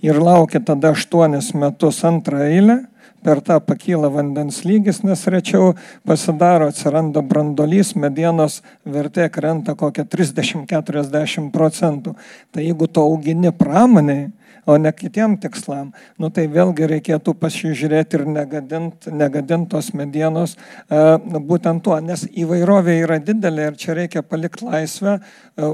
ir laukia tada aštuonis metus antrą eilę, per tą pakyla vandens lygis, nes rečiau pasidaro, atsiranda brandolys, medienos vertė krenta kokią 30-40 procentų. Tai jeigu to augini pramoniai, o ne kitiem tikslam, nu tai vėlgi reikėtų pasižiūrėti ir negadint, negadint tos medienos e, būtent tuo, nes įvairovė yra didelė ir čia reikia palikti laisvę, e,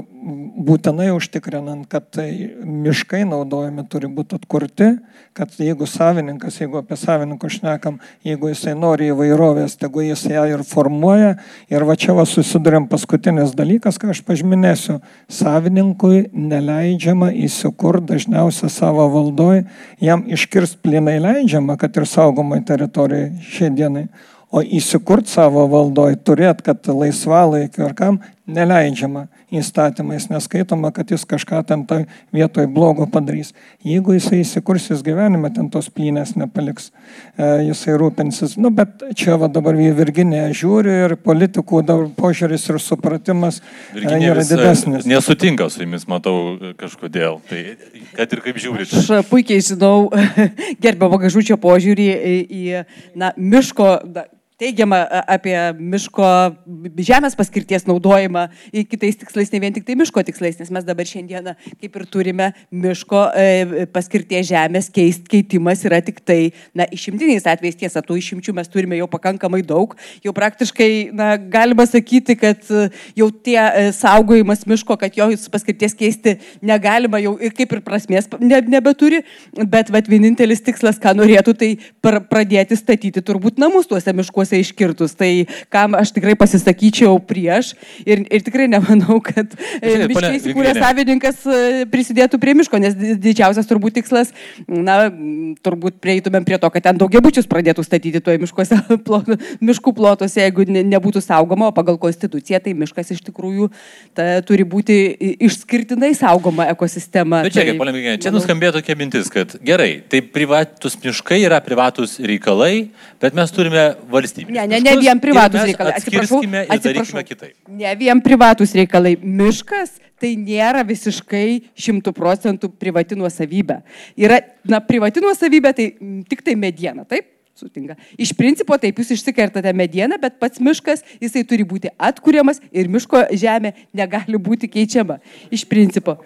būtinai užtikrinant, kad tai miškai naudojami turi būti atkurti, kad jeigu savininkas, jeigu apie savininką šnekam, jeigu jisai nori įvairovės, tegu jis ją ir formuoja. Ir va čia va susidurėm paskutinis dalykas, ką aš pažymėsiu. Savininkui neleidžiama įsikurti dažniausiai savo valdoj, jam iškirst plinai leidžiama, kad ir saugomai teritorijai šiai dienai. O įsikurt savo valdoj, turėt, kad laisvalaikiu ar kam neleidžiama įstatymais, neskaitoma, kad jis kažką ten toj vietoj blogo padarys. Jeigu jisai įsikursis gyvenime, ten tos plynės nepaliks, e, jisai rūpinsis. Nu, bet čia va dabar į Virginiją žiūri ir politikų požiūris ir supratimas e, Virginija yra e, didesnis. Nesutinka su jumis, matau, kažkodėl. Tai kad ir kaip žiūrite. Aš puikiai žinau (laughs) gerbiamo gažučio požiūrį į, į na, miško. Da, teigiama apie miško žemės paskirties naudojimą kitais tikslais, ne vien tik tai miško tikslais, nes mes dabar šiandieną kaip ir turime miško e, paskirties žemės keist, keitimas yra tik tai, na, išimtiniais atvejais. Tiesa, tų išimčių mes turime jau pakankamai daug, jau praktiškai, na, galima sakyti, kad jau tie e, saugojimas miško, kad jo paskirties keisti negalima, jau ir kaip ir prasmės ne, nebeturi, bet, bet vienintelis tikslas, ką norėtų, tai pradėti statyti turbūt namus tuose miškuose miškuose iškirtus. Tai kam aš tikrai pasisakyčiau prieš ir, ir tikrai nemanau, kad e, miškai įsikūrė savininkas e, prisidėtų prie miško, nes didžiausias turbūt tikslas, na, turbūt prieitumėm prie to, kad ten daugiabučius pradėtų statyti toje miškuose, (laughs) plot, miškų plotuose, jeigu ne, nebūtų saugoma, o pagal konstituciją tai miškas iš tikrųjų ta, turi būti išskirtinai saugoma ekosistema. Bet čia, tai, ponia Miginė, čia manau... nuskambėjo tokia mintis, kad gerai, tai privatus miškai yra privatus reikalai, bet mes turime valstybę. Ne, ne, ne vien privatus reikalai. Atsiprašau, atsiprašau. Kitaip. Ne vien privatus reikalai. Miškas tai nėra visiškai šimtų procentų privati nuosavybė. Yra, na, privati nuosavybė tai tik tai mediena, taip? sutinka. Iš principo taip jūs išsikertate medieną, bet pats miškas, jisai turi būti atkuriamas ir miško žemė negali būti keičiama. Iš principo.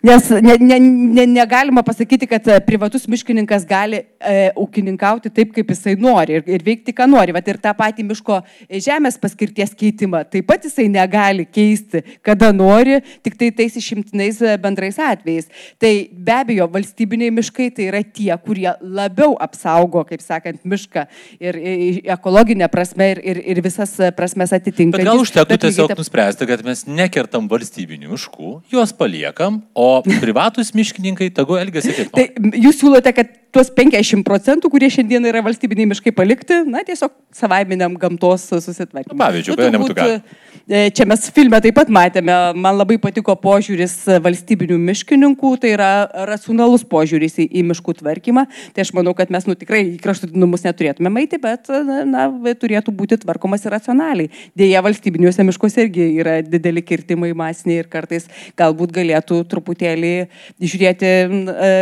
Nes ne, ne, ne, negalima pasakyti, kad e, privatus miškininkas gali e, ūkininkauti taip, kaip jisai nori ir, ir veikti, ką nori. Vat ir tą patį miško žemės paskirties keitimą taip pat jisai negali keisti, kada nori, tik tai tais išimtinais e, bendrais atvejais. Tai be abejo, valstybiniai miškai tai yra tie, kurie labiau apsaugo, kaip sakant, mišką ir, ir ekologinę prasme ir, ir, ir visas prasmes atitinka. Bet gal užtektų tiesiog nuspręsti, kad mes nekertam valstybinių miškų, juos paliekam, o o privatus miškininkai tagu elgesi kaip. Tai jūs siūlote, kad tuos 50 procentų, kurie šiandien yra valstybiniai miškai palikti, na, tiesiog savaiminiam gamtos susitvarkymui. Pavyzdžiui, nu, nebūtų galima. E, čia mes filme taip pat matėme, man labai patiko požiūris valstybinių miškininkų, tai yra racionalus požiūris į, į miškų tvarkymą. Tai aš manau, kad mes nu, tikrai į kraštutinumus neturėtume eiti, bet na, turėtų būti tvarkomas ir racionaliai. Dėja, valstybiniuose miškuose irgi yra dideli kirtimai masiniai ir kartais galbūt galėtų truputėlį žiūrėti, e,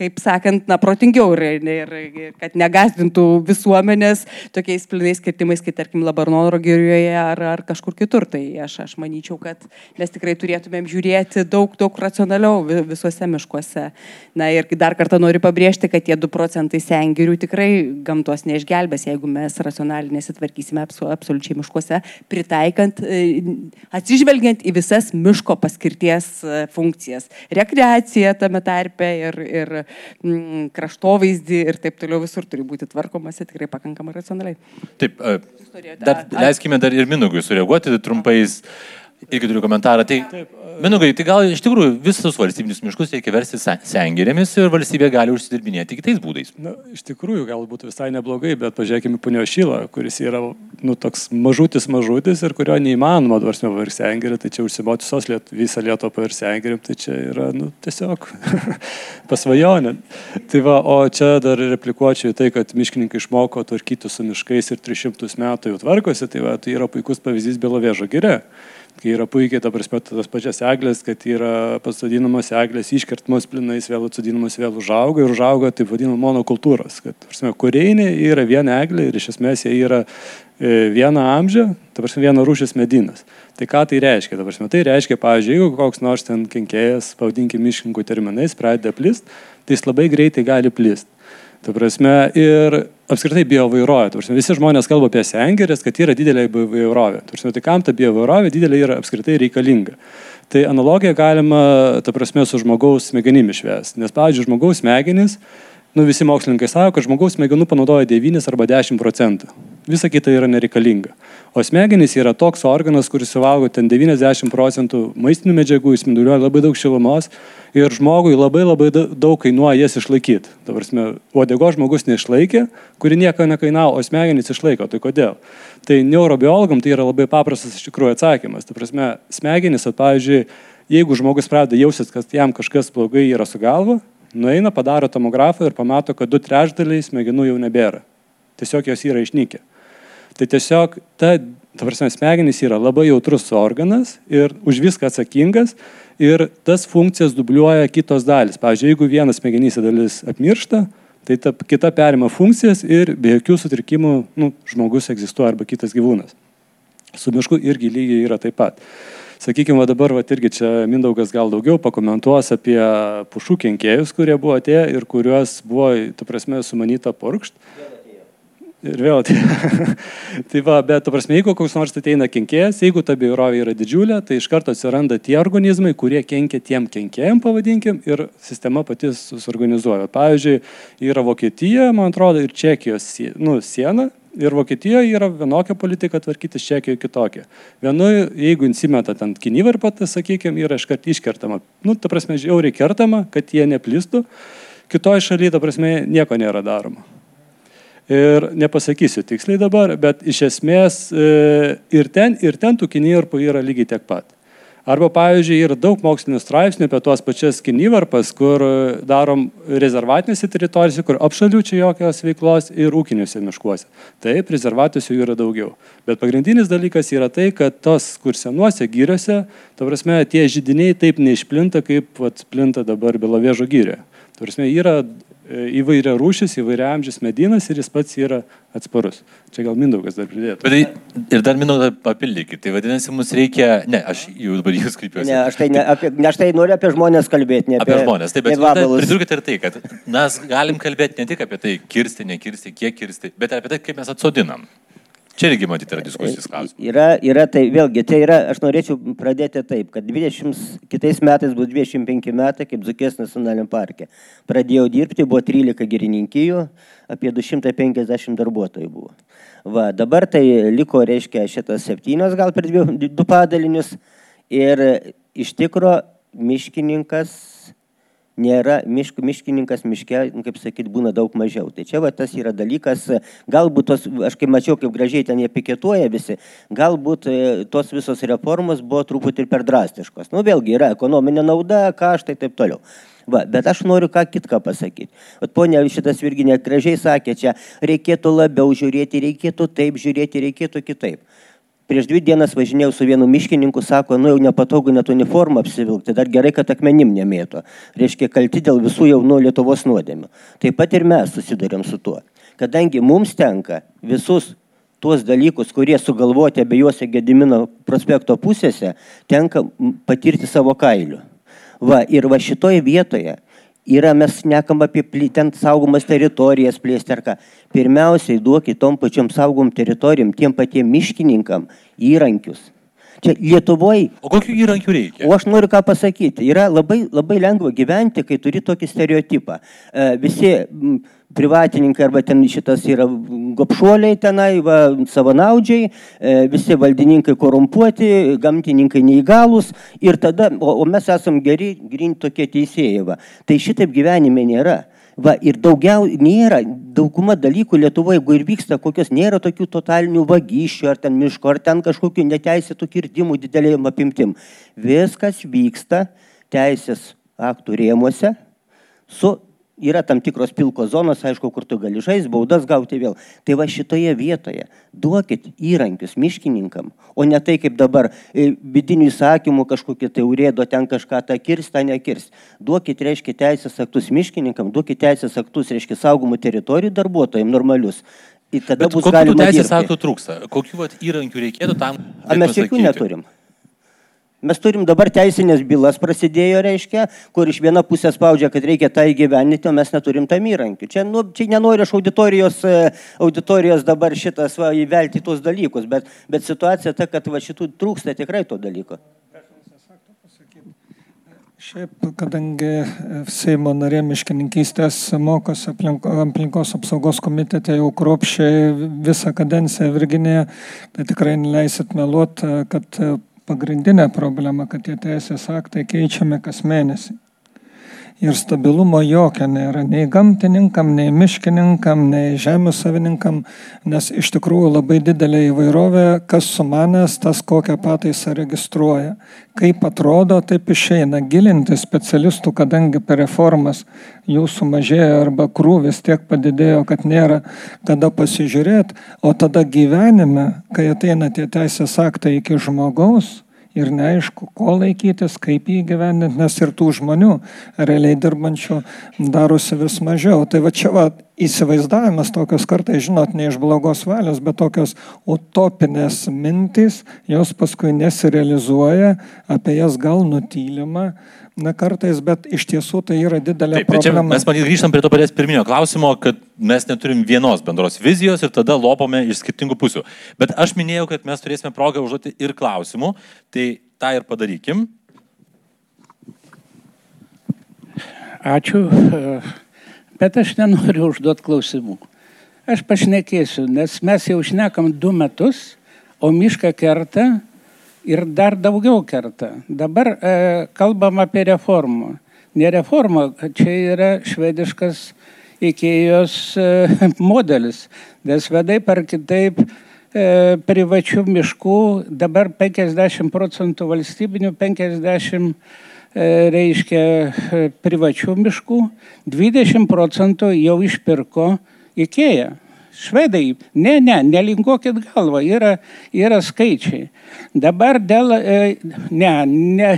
kaip sakant, na, protingiau ir, ir, ir kad negazdintų visuomenės tokiais plinais kirtimais, kaip tarkim Labarnoro girioje ar, ar kažkur kitur. Tai aš, aš manyčiau, kad mes tikrai turėtumėm žiūrėti daug, daug racionaliau visuose miškuose. Na ir dar kartą noriu pabrėžti, kad tie 2 procentai sengirių tikrai gamtos neišgelbės, jeigu mes racionaliai nesitvarkysime absoliučiai miškuose, pritaikant, e, atsižvelgiant į visas miško paskirties e, funkcijas. Rekreacija tame tarpe ir, ir mm, kraštovaizdį ir taip toliau visur turi būti tvarkomasi tikrai pakankamai racionaliai. Taip, dar, leiskime dar ir Minugui sureaguoti trumpais. Irgi turiu komentarą. Tai, Minugai, tai gal iš tikrųjų visus valstybinius miškus reikia versti sengirėmis ir valstybė gali užsidirbinėti kitais būdais. Na, iš tikrųjų, galbūt visai neblogai, bet pažiūrėkime punio šylą, kuris yra nu, toks mažutis mažutis ir kurio neįmanoma dvarsime pavirti sengirį, tai čia užsimoti visos liet, visą Lietuvą pavirti sengirį, tai čia yra nu, tiesiog (laughs) pasvajonė. Tai va, o čia dar replikuočiau į tai, kad miškininkai išmoko tvarkyti su miškais ir 300 metų jau tvarkosi, tai, va, tai yra puikus pavyzdys Belovežo gire kai yra puikiai, ta prasme, tas pačias eglės, kad yra pasodinamos eglės, iškertamos plinais, vėl atsodinamos, vėl užauga ir užauga taip vadinamo monokultūros. Kad, prasme, kureinė yra viena eglė ir iš esmės jie yra e, vieną amžių, ta prasme, viena rūšis medinas. Tai ką tai reiškia? Ta prasme, tai reiškia, pavyzdžiui, jeigu koks nors ten kenkėjas, pavadinkime miškininkų terminais, pradeda plist, tai jis labai greitai gali plist. Ta prasme, ir apskritai biovairovė. Visi žmonės kalba apie sengirės, kad yra didelė biovairovė. Tai kam ta biovairovė didelė yra apskritai reikalinga. Tai analogiją galima, ta prasme, su žmogaus smegenimis švęsti. Nes, pavyzdžiui, žmogaus smegenys, nu, visi mokslininkai sako, kad žmogaus smegenų panaudoja 9 arba 10 procentų. Visa kita yra nereikalinga. O smegenys yra toks organas, kuris suvalgo ten 90 procentų maistinių medžiagų, jis spinduliuoja labai daug šilumos ir žmogui labai labai daug kainuoja jas išlaikyti. Tavarsime, uodego žmogus neišlaikė, kuri nieko nekainavo, o smegenys išlaiko. Tai kodėl? Tai neurobiologam tai yra labai paprastas iš tikrųjų atsakymas. Prasme, smegenys, at, pavyzdžiui, jeigu žmogus pradeda jausis, kad jam kažkas blogai yra su galva, nueina, padaro tomografą ir pamato, kad du trečdaliai smegenų jau nebėra. Tiesiog jos yra išnykę. Tai tiesiog ta, ta prasme, smegenys yra labai jautrus organas ir už viską atsakingas ir tas funkcijas dubliuoja kitos dalis. Pavyzdžiui, jeigu vienas smegenys dalis apmiršta, tai ta kita perima funkcijas ir be jokių sutrikimų nu, žmogus egzistuoja arba kitas gyvūnas. Su mišku irgi lygiai yra taip pat. Sakykime, dabar va, irgi čia Mindaugas gal daugiau pakomentuos apie pušų kenkėjus, kurie buvo atėję ir kuriuos buvo, tu prasme, sumanyta purkšt. Ir vėl, tai, (laughs) tai va, bet, tu prasme, jeigu koks nors ateina kenkėjas, jeigu ta biorovė yra didžiulė, tai iš karto atsiranda tie organizmai, kurie kenkia tiem kenkėjim, pavadinkim, ir sistema pati susorganizuoja. Pavyzdžiui, yra Vokietija, man atrodo, ir Čekijos nu, siena, ir Vokietijoje yra vienokia politika tvarkytis, Čekijoje kitokia. Vienu, jeigu insimeta ten kinivarpatą, sakykime, yra iškart iškertama. Nu, ta prasme, žiauriai kertama, kad jie neplistų. Kitoje šalyje, ta prasme, nieko nėra daroma. Ir nepasakysiu tiksliai dabar, bet iš esmės e, ir ten, ir ten tų kinivarpų yra lygiai tiek pat. Arba, pavyzdžiui, yra daug mokslinių straipsnių apie tuos pačias kinivarpas, kur darom rezervatinėse teritorijose, kur apšalių čia jokios veiklos ir ūkiniuose miškuose. Taip, rezervatuose jų yra daugiau. Bet pagrindinis dalykas yra tai, kad tos, kur senuose gyriuose, ta prasme, tie žydiniai taip neišplinta, kaip vat, plinta dabar Bilavėžo gyrė. Ta prasme, yra E, įvairia rūšis, įvairia amžius medinas ir jis pats yra atsparus. Čia gal Mindaugas dar pridėtų. Bet tai, ir dar Mindaugą papildykit. Tai vadinasi, mums reikia... Ne, aš jau dabar jūs kreipiuosi. Ne, aš tai, ne, apie, ne, aš tai noriu apie žmonės kalbėti, ne apie, apie žmonės. Taip, bet pridurkite ir tai, kad mes galim kalbėti ne tik apie tai, kirsti, nekirsti, kiek kirsti, bet ir apie tai, kaip mes atsodinam. Čia irgi matyti yra diskusijos klausimas. Yra, yra tai, vėlgi, tai yra, aš norėčiau pradėti taip, kad 20, kitais metais bus 25 metai, kaip Zukės nacionaliniam parke. Pradėjau dirbti, buvo 13 girininkijų, apie 250 darbuotojų buvo. Va, dabar tai liko, reiškia, šitas septynios, gal per dvi, du padalinius. Ir iš tikro miškininkas nėra mišk, miškininkas miške, nu, kaip sakyt, būna daug mažiau. Tai čia va tas yra dalykas, galbūt tos, aš kaip mačiau, kaip gražiai ten jie piketuoja visi, galbūt e, tos visos reformos buvo truputį ir per drastiškos. Nu vėlgi yra ekonominė nauda, kaštai ir taip toliau. Va, bet aš noriu ką kitką pasakyti. Vat ponia šitas Virginė gražiai sakė, čia reikėtų labiau žiūrėti, reikėtų taip žiūrėti, reikėtų kitaip. Prieš dvi dienas važinėjau su vienu miškininku, sako, nu jau nepatogu net uniformą apsivilkti, dar gerai, kad akmenim nemėto. Reiškia, kalti dėl visų jaunų Lietuvos nuodėmių. Taip pat ir mes susidurėm su tuo. Kadangi mums tenka visus tuos dalykus, kurie sugalvoti abiejose Gedimino prospekto pusėse, tenka patirti savo kailiu. Va, ir va šitoje vietoje yra, mes nekam apie ten saugomas teritorijas plėsti ar ką. Pirmiausiai duokit tom pačiom saugom teritorijom, tiem patiem miškininkam įrankius. Čia Lietuvoje. O kokių įrankių reikia? O aš noriu ką pasakyti. Yra labai, labai lengva gyventi, kai turi tokį stereotipą. E, visi privatininkai arba ten šitas yra gopšuoliai tenai, va, savanaudžiai, e, visi valdininkai korumpuoti, gamtininkai neįgalus ir tada, o, o mes esam geri, grin tokie teisėjai. Va. Tai šitaip gyvenime nėra. Va, ir daugiau nėra, dauguma dalykų Lietuvoje, jeigu ir vyksta kokios, nėra tokių totalinių vagysčių, ar ten miško, ar ten kažkokių neteisėtų kirtimų didelėjim apimtim. Viskas vyksta teisės aktų rėmuose su yra tam tikros pilkos zonos, aišku, kur tu gali žaisti, baudas gauti vėl. Tai va šitoje vietoje duokit įrankius miškininkam, o ne tai kaip dabar e, vidinių įsakymų kažkokį tai urėdo ten kažką tą kirst, tą nekirst. Duokit, reiškia, teisės aktus miškininkam, duokit teisės aktus, reiškia, saugomų teritorijų darbuotojams normalius. Ir tada Bet bus galima. Teisės aktų trūksta? Kokių vat, įrankių reikėtų tam? Ar mes jokių neturim? Mes turim dabar teisinės bylas prasidėjo, reiškia, kur iš viena pusė spaudžia, kad reikia tai gyveninti, o mes neturim tam įrankių. Čia, nu, čia nenoriu aš auditorijos, e, auditorijos dabar šitas va, įvelti tuos dalykus, bet, bet situacija ta, kad va, šitų trūksta tikrai to dalyko. Šiaip, kadangi Seimo narė miškininkystės mokosi aplinko, aplinkos apsaugos komitete jau kruopšiai visą kadenciją Virginėje, tai tikrai neleisit meluoti, kad pagrindinė problema, kad tie teisės aktai keičiami kas mėnesį. Ir stabilumo jokio nėra nei gamtininkam, nei miškininkam, nei žemės savininkam, nes iš tikrųjų labai didelė įvairovė, kas sumanęs, tas kokią pataisą registruoja. Kaip atrodo, taip išeina. Gilinti specialistų, kadangi per reformas jų sumažėjo arba krūvis tiek padidėjo, kad nėra kada pasižiūrėti, o tada gyvenime, kai ateina tie teisės aktai iki žmogaus, ir neaišku, ko laikytis, kaip jį gyvendinti, nes ir tų žmonių realiai dirbančių darosi vis mažiau. Tai va čia va, įsivaizdavimas tokios kartais, žinot, ne iš blogos valios, bet tokios utopinės mintys, jos paskui nesirealizuoja, apie jas gal nutylima, na kartais, bet iš tiesų tai yra didelė Taip, tai čia problema. mes matyt grįžtam prie to paties pirminio klausimo, kad mes neturim vienos bendros vizijos ir tada lopome iš skirtingų pusių. Bet aš minėjau, kad mes turėsime progą užduoti ir klausimų, tai tą ir padarykim. Ačiū, bet aš nenoriu užduoti klausimų. Aš pašnekėsiu, nes mes jau šnekam du metus, o mišką kerta ir dar daugiau kerta. Dabar e, kalbam apie reformą. Ne reforma, čia yra švediškas Ikėjos e, (laughs) modelis, nes vedai par kitaip e, privačių miškų, dabar 50 procentų valstybinių, 50 e, reiškia e, privačių miškų, 20 procentų jau išpirko Ikėja. Švedai, ne, ne, nelinkokit galvą, yra, yra skaičiai. Dabar dėl, e, ne, ne,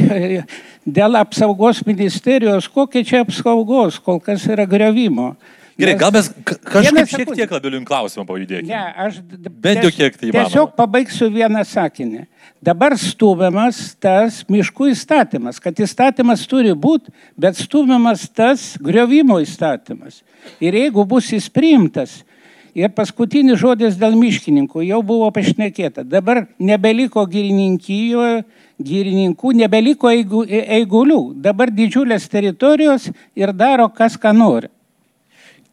dėl apsaugos ministerijos, kokia čia apsaugos, kol kas yra grevimo. Gerai, gal mes ka- kažkaip šiek tiek labiau link klausimo pajudėkime. Ne, aš Bent jau kiek tai įmanoma. Tiesiog pabaigsiu vieną sakinį. Dabar stumiamas tas miškų įstatymas, kad įstatymas turi būti, bet stumiamas tas griovimo įstatymas. Ir jeigu bus jis priimtas, ir paskutinis žodis dėl miškininkų jau buvo pašnekėta, dabar nebeliko girininkijoje, girininkų, nebeliko eigu- eigulių, dabar didžiulės teritorijos ir daro kas ką nori.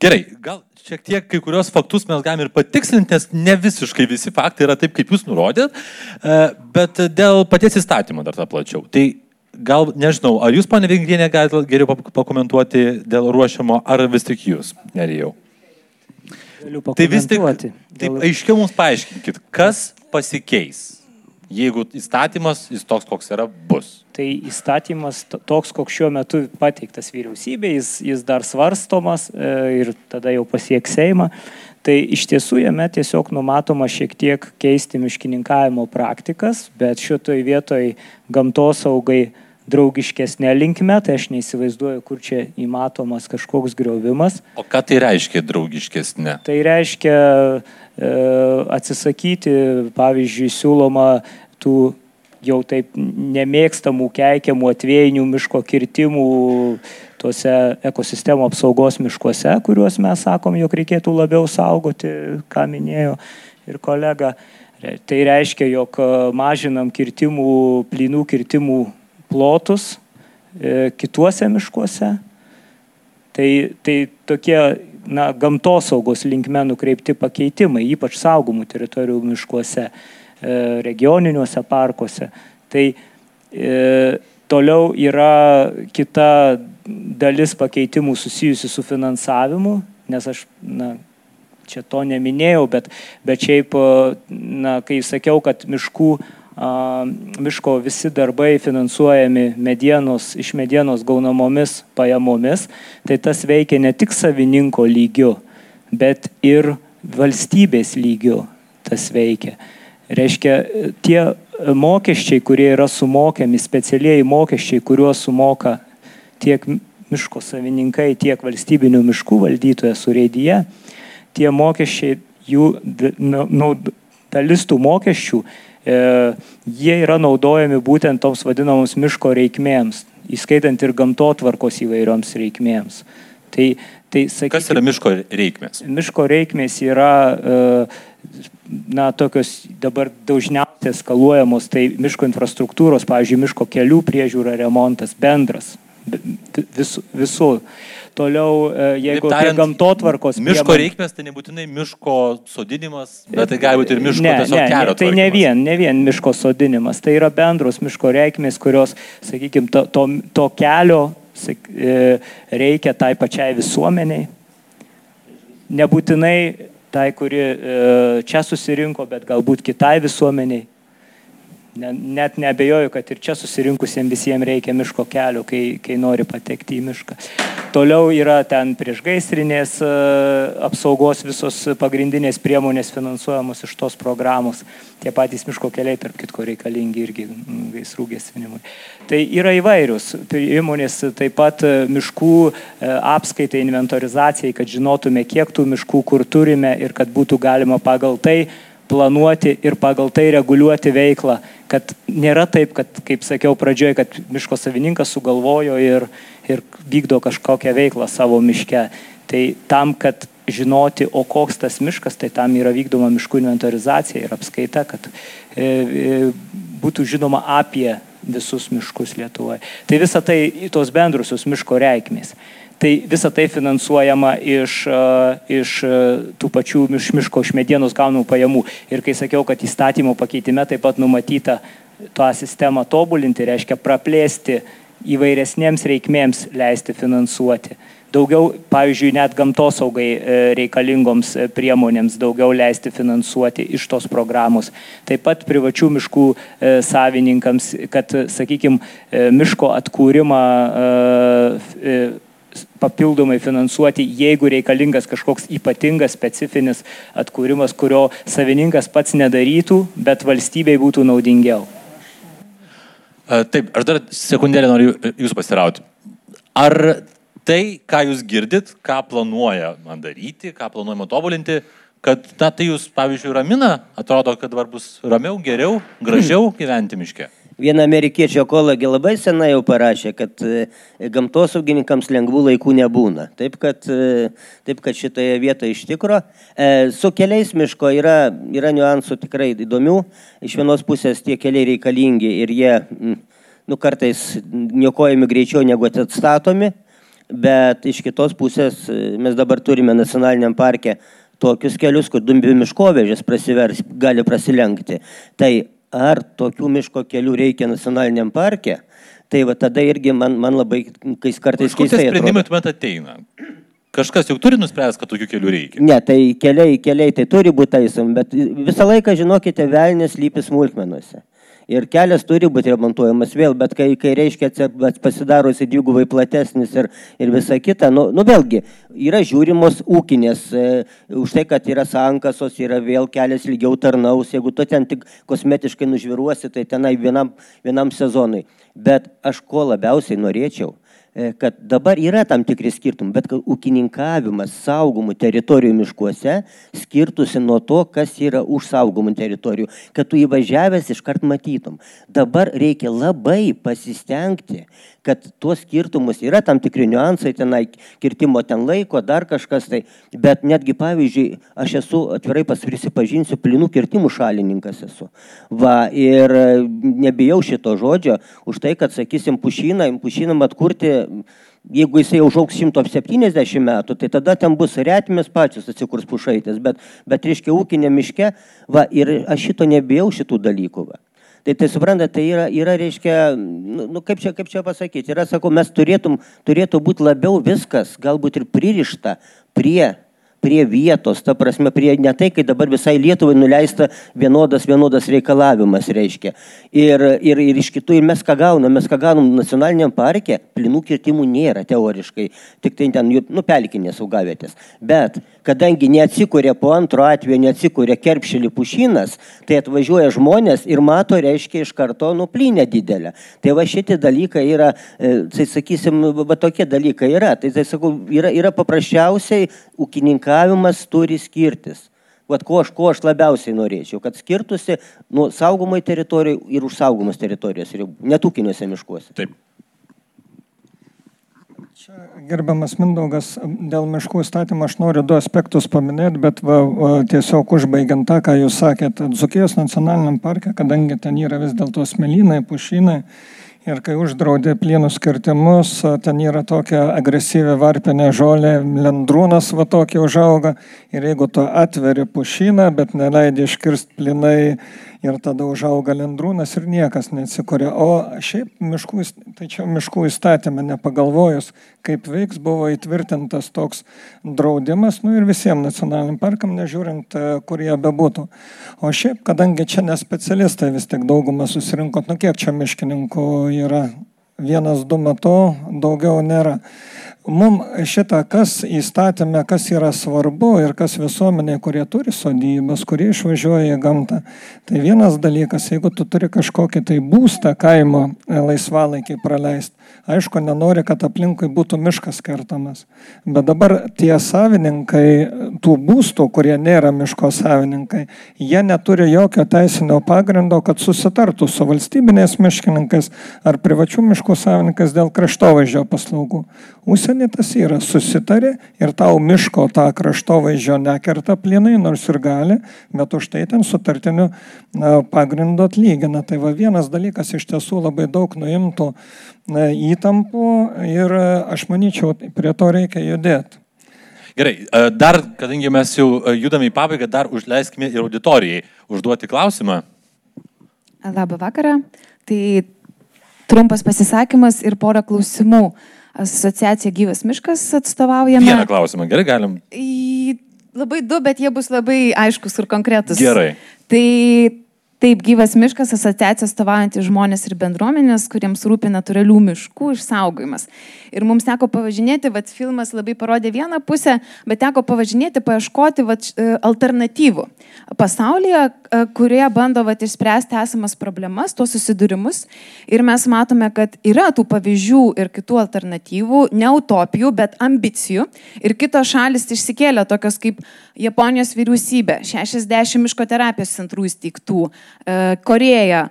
Gerai, gal šiek tiek kai kurios faktus mes galime ir patikslinti, nes ne visiškai visi faktai yra taip, kaip jūs nurodėt, e, bet dėl paties įstatymo dar tą plačiau. Tai gal, nežinau, ar jūs, ponė Vingrienė, galite geriau pakomentuoti dėl ruošiamo, ar vis tik jūs, nerijau. Tai vis tik, taip aiškiau mums paaiškinkit, kas pasikeis, jeigu įstatymas, jis toks, koks yra, bus. Tai įstatymas to- toks, koks šiuo metu pateiktas vyriausybė, jis, jis dar svarstomas e, ir tada jau pasieks Seimą. Tai iš tiesų jame tiesiog numatoma šiek tiek keisti miškininkavimo praktikas, bet šitoj vietoj gamtosaugai draugiškesnė linkme, tai aš neįsivaizduoju, kur čia įmatomas kažkoks griovimas. O ką tai reiškia draugiškesnė? Tai reiškia atsisakyti, pavyzdžiui, siūloma tų jau taip nemėgstamų, keikiamų atvėjinių miško kirtimų tuose ekosistemų apsaugos miškuose, kuriuos mes sakom, jog reikėtų labiau saugoti, ką minėjo ir kolega. Tai reiškia, jog e, mažinam kirtimų, plynų kirtimų plotus e, kituose miškuose. Tai, tai tokie na, gamtosaugos linkme nukreipti pakeitimai, ypač saugomų teritorijų miškuose, e, regioniniuose parkuose. Tai e, toliau yra kita dalis pakeitimų susijusi su finansavimu, nes aš na, čia to neminėjau, bet, bet šiaip, na, kai sakiau, kad miškų, miško visi darbai finansuojami medienos, iš medienos gaunamomis pajamomis, tai tas veikia ne tik savininko lygiu, bet ir valstybės lygiu tas veikia. Reiškia, tie mokesčiai, kurie yra sumokami, specialieji mokesčiai, kuriuos sumoka tiek miško savininkai, tiek valstybinių miškų valdytojas surėdyje, tie mokesčiai, jų dalis tų mokesčių, jie yra naudojami būtent toms vadinamoms miško reikmėms, įskaitant ir gamtotvarkos įvairioms reikmėms. Tai, tai sakykime, Kas yra miško reikmės? miško reikmės yra, e, na, tokios dabar dažniausiai eskaluojamos, tai miško infrastruktūros, pavyzdžiui, miško kelių priežiūra, remontas bendras be- vis, visų. Toliau, e, jeigu apie gamtotvarkos Miško priemonę- reikmės tai nebūtinai miško sodinimas, bet tai gali būti ir miško ne, tiesiog ne, kelio. ne, tai ne tvarkymas. vien, ne vien miško sodinimas, tai yra bendros miško reikmės, kurios, sakykime, to, to, to kelio sak, e, reikia tai pačiai visuomeniai. Nebūtinai tai, kuri e, čia susirinko, bet galbūt kitai visuomeniai. Ne, net nebejoju, kad ir čia susirinkusiems visiems reikia miško kelio, kai, kai nori patekti į mišką. Toliau yra ten priešgaisrinės e, apsaugos visos pagrindinės priemonės finansuojamos iš tos programos. Tie patys miško keliai, tarp kitko, reikalingi irgi gaisrų gesinimui. Tai yra įvairius įmonės, taip pat e, miškų e, apskaitai, inventorizacijai, kad žinotume, kiek tų miškų kur turime ir kad būtų galima pagal tai planuoti ir pagal tai reguliuoti veiklą, kad nėra taip, kad, kaip sakiau pradžioje, kad miško savininkas sugalvojo ir, ir vykdo kažkokią veiklą savo miške. Tai tam, kad žinoti, o koks tas miškas, tai tam yra vykdoma miškų inventorizacija ir apskaita, kad e, e, būtų žinoma apie visus miškus Lietuvoje. Tai visa tai tos bendrusios miško reikmės. Tai visa tai finansuojama iš, iš tų pačių iš miško iš medienos gaunamų pajamų. Ir kai sakiau, kad įstatymo pakeitime taip pat numatyta tą sistemą tobulinti, reiškia praplėsti įvairesniems reikmėms leisti finansuoti. Daugiau, pavyzdžiui, net gamtosaugai e, reikalingoms e, priemonėms daugiau leisti finansuoti iš tos programos. Taip pat privačių miškų e, savininkams, kad, sakykime, miško atkūrimą papildomai finansuoti, jeigu reikalingas kažkoks ypatingas, specifinis atkūrimas, kurio savininkas pats nedarytų, bet valstybei būtų naudingiau. Taip, aš dar sekundėlę noriu jūsų pasirauti. Ar tai, ką jūs girdit, ką planuoja man daryti, ką planuojama tobulinti, kad na, tai jūs, pavyzdžiui, ramina, atrodo, kad dabar bus ramiau, geriau, gražiau gyventi miške? Viena amerikiečių ekologė labai senai jau parašė, kad e, gamtosaugininkams lengvų laikų nebūna. Taip kad, e, taip kad šitoje vietoje iš tikro. E, su keliais miško yra, yra niuansų tikrai įdomių. Iš vienos pusės tie keliai reikalingi ir jie nu, kartais niokojami greičiau negu atstatomi. Bet iš kitos pusės mes dabar turime nacionaliniam parke tokius kelius, kur dumbių miškovežės prasivers, gali prasilenkti. Tai ar tokių miško kelių reikia nacionaliniam parke, tai va tada irgi man, man labai kai kartais keistai. Kokie sprendimai tuomet ateina? Kažkas jau turi nuspręsti, kad tokių kelių reikia. Ne, tai keliai, keliai tai turi būti taisom, bet visą laiką, žinokite, velnės lypi smulkmenuose ir kelias turi būti remontuojamas vėl, bet kai, kai reiškia pasidarosi dvigubai platesnis ir, ir visa kita, nu, nu vėlgi, yra žiūrimos ūkinės, e, už tai, kad yra sankasos, yra vėl kelias ilgiau tarnaus, jeigu tu ten tik kosmetiškai nužviruosi, tai tenai vienam, vienam sezonui. Bet aš ko labiausiai norėčiau, kad dabar yra tam tikri skirtumai, bet ūkininkavimas saugomų teritorijų miškuose skirtusi nuo to, kas yra už saugomų teritorijų, kad tu įvažiavęs iškart matytum. Dabar reikia labai pasistengti, kad tuos skirtumus yra tam tikri niuansai, tenai kirtimo ten laiko, dar kažkas tai, bet netgi pavyzdžiui, aš esu atvirai prisipažinsiu, plinų kirtimų šalininkas esu. Va, ir nebijau šito žodžio už tai, kad, sakysim, pušyną, pušynam atkurti jeigu jisai užauks 170 metų, tai tada ten bus retmės pačios atsikurs pušaitės, bet, bet reiškia ūkinė miške, va, ir aš šito nebijau šitų dalykų. Va. Tai, tai suprantate, tai yra, yra reiškia, nu, nu, kaip, čia, kaip čia pasakyti, yra, sakau, mes turėtum, turėtų būti labiau viskas, galbūt ir pririšta prie prie vietos, ta prasme, prie ne tai, kai dabar visai Lietuvai nuleista vienodas, vienodas reikalavimas, reiškia. Ir, ir, ir iš kitų, ir mes ką gaunam, mes ką gaunam nacionaliniam parke, plinų kirtimų nėra teoriškai, tik tai ten, nu, pelkinės augavietės. Bet kadangi neatsikūrė po antro atveju, neatsikūrė kerpšelį pušinas, tai atvažiuoja žmonės ir mato, reiškia, iš karto nuplynę didelę. Tai va šitie dalykai yra, e, tai sakysim, va tokie dalykai yra. Tai, tai sakau, yra, yra paprasčiausiai ūkininkavimas turi skirtis. Vat ko aš, ko aš labiausiai norėčiau, kad skirtusi nuo saugomai teritorijai ir už saugomos teritorijos, netūkiniuose miškuose. Taip. Gerbiamas Mindaugas, dėl miškų įstatymą aš noriu du aspektus paminėti, bet va, va, tiesiog užbaigiant tą, ką jūs sakėte, Dzukijos nacionaliniam parke, kadangi ten yra vis dėlto smėlynai, pušynai, ir kai uždraudė plienus kirtimus, ten yra tokia agresyvi varpinė žolė, lendrūnas va tokia užauga, ir jeigu tu atveri pušyną, bet neleidži iškirsti plinai ir tada užauga lendrūnas ir niekas neatsikuria. O šiaip miškų, čia miškų įstatymė nepagalvojus, kaip veiks, buvo įtvirtintas toks draudimas, nu ir visiems nacionaliniam parkam, nežiūrint, e, kur jie bebūtų. O šiaip, kadangi čia ne specialistai vis tik daugumą susirinkot, nu kiek čia miškininkų yra, vienas, du metu, daugiau nėra mums šitą, kas įstatymė, kas yra svarbu ir kas visuomenė, kurie turi sodybas, kurie išvažiuoja į gamtą. Tai vienas dalykas, jeigu tu turi kažkokį tai būstą kaimo laisvalaikį praleisti, aišku, nenori, kad aplinkui būtų miškas kertamas. Bet dabar tie savininkai tų būstų, kurie nėra miško savininkai, jie neturi jokio teisinio pagrindo, kad susitartų su valstybinės miškininkais ar privačių miškų savininkais dėl kraštovaizdžio paslaugų. Užsienį tas yra, susitarė ir tau miško tą kraštovaizdžio nekerta plinai, nors ir gali, bet už tai ten sutartiniu pagrindu atlygina. Tai va vienas dalykas iš tiesų labai daug nuimtų įtampų ir aš manyčiau, prie to reikia judėti. Gerai, e, dar, kadangi mes jau e, judame į pabaigą, dar užleiskime ir auditorijai užduoti klausimą. Labą vakarą. Tai trumpas pasisakymas ir pora klausimų. Asociacija Gyvas Miškas atstovaujame. Vieną klausimą, gerai, galim. Labai du, bet jie bus labai aiškus ir konkretus. Gerai. Tai Taip, gyvas miškas asociacija stovaujantis žmonės ir bendruomenės, kuriems rūpi natūralių miškų išsaugojimas. Ir mums teko pavažinėti, vad filmas labai parodė vieną pusę, bet teko pavažinėti, paieškoti vat, e, alternatyvų. Pasaulyje, e, kurie bando vat, išspręsti esamas problemas, tuos susidūrimus. Ir mes matome, kad yra tų pavyzdžių ir kitų alternatyvų, ne utopijų, bet ambicijų. Ir kitos šalis išsikėlė tokios kaip Japonijos vyriausybė, 60 miško terapijos centrų įsteigtų Koreja.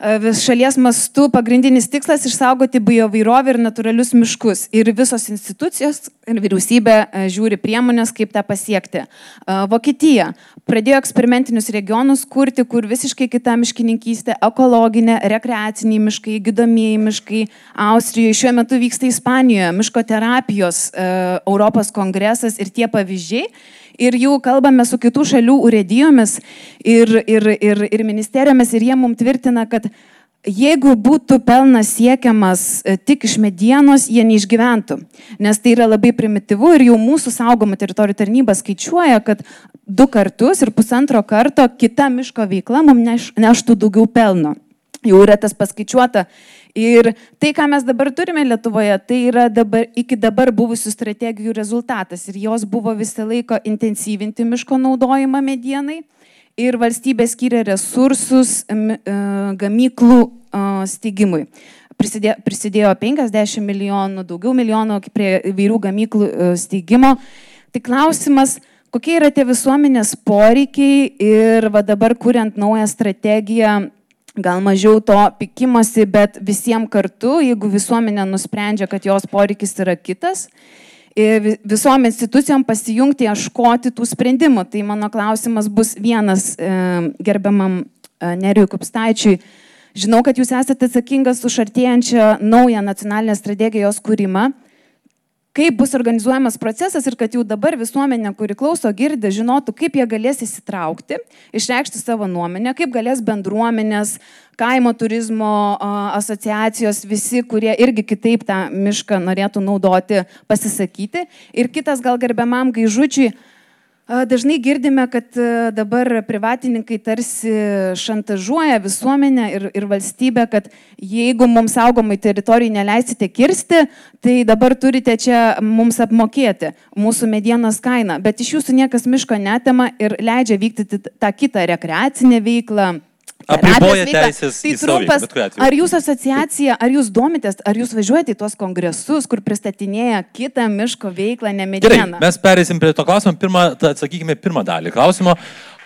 E, šalies mastu pagrindinis tikslas - išsaugoti biovairovę ir natūralius miškus. Ir visos institucijos ir vyriausybė e, žiūri priemonės, kaip tą pasiekti. Vokietija pradėjo eksperimentinius regionus kurti, kur visiškai kita miškininkystė - ekologinė, rekreaciniai miškai, gydomieji miškai. Austrijoje šiuo metu vyksta Ispanijoje miško terapijos Europos kongresas ir tie pavyzdžiai ir jau kalbame su kitų šalių urėdijomis ir, ir, ir, ir ministerijomis ir jie mums tvirtina, kad jeigu būtų pelnas siekiamas e, tik iš medienos, jie neišgyventų, nes tai yra labai primityvu ir jau mūsų saugomų teritorijų tarnyba skaičiuoja, kad du kartus ir pusantro karto kita miško veikla mums neš, neštų daugiau pelno. Jau yra tas paskaičiuota Ir tai, ką mes dabar turime Lietuvoje, tai yra dabar, iki dabar buvusių strategijų rezultatas. Ir jos buvo visą laiką intensyvinti miško naudojimą medienai. Ir valstybė skiria resursus e, gamyklų steigimui. Prisidėjo, prisidėjo 50 milijonų, daugiau milijonų prie įvairių gamyklų e, steigimo. Tai klausimas, kokie yra tie visuomenės poreikiai ir va dabar kuriant naują strategiją gal mažiau to pikimosi, bet visiems kartu, jeigu visuomenė nusprendžia, kad jos poreikis yra kitas, visom institucijom pasijungti, ieškoti tų sprendimų. Tai mano klausimas bus vienas e, gerbiamam e, Neriui Kupstaičiui. Žinau, kad jūs esate atsakingas už artėjančią naują nacionalinę strategijos kūrimą kaip bus organizuojamas procesas ir kad jau dabar visuomenė, kuri klauso, girdi, žinotų, kaip jie galės įsitraukti, išreikšti savo nuomonę, kaip galės bendruomenės, kaimo turizmo asociacijos, visi, kurie irgi kitaip tą mišką norėtų naudoti, pasisakyti. Ir kitas gal gerbiamam gaižučiui, Dažnai girdime, kad dabar privatininkai tarsi šantažuoja visuomenę ir, ir valstybę, kad jeigu mums saugomai teritorijai neleisite kirsti, tai dabar turite čia mums apmokėti mūsų medienos kainą. Bet iš jūsų niekas miško netema ir leidžia vykti tą kitą rekreacinę veiklą Apriboja teisės. Tai trumpas, ar jūs asociacija, ar jūs domitės, ar jūs važiuojate į tuos kongresus, kur pristatinėja kitą miško veiklą, ne medieną? Mes perėsim prie to klausimo. Pirmą, atsakykime pirmą dalį klausimo.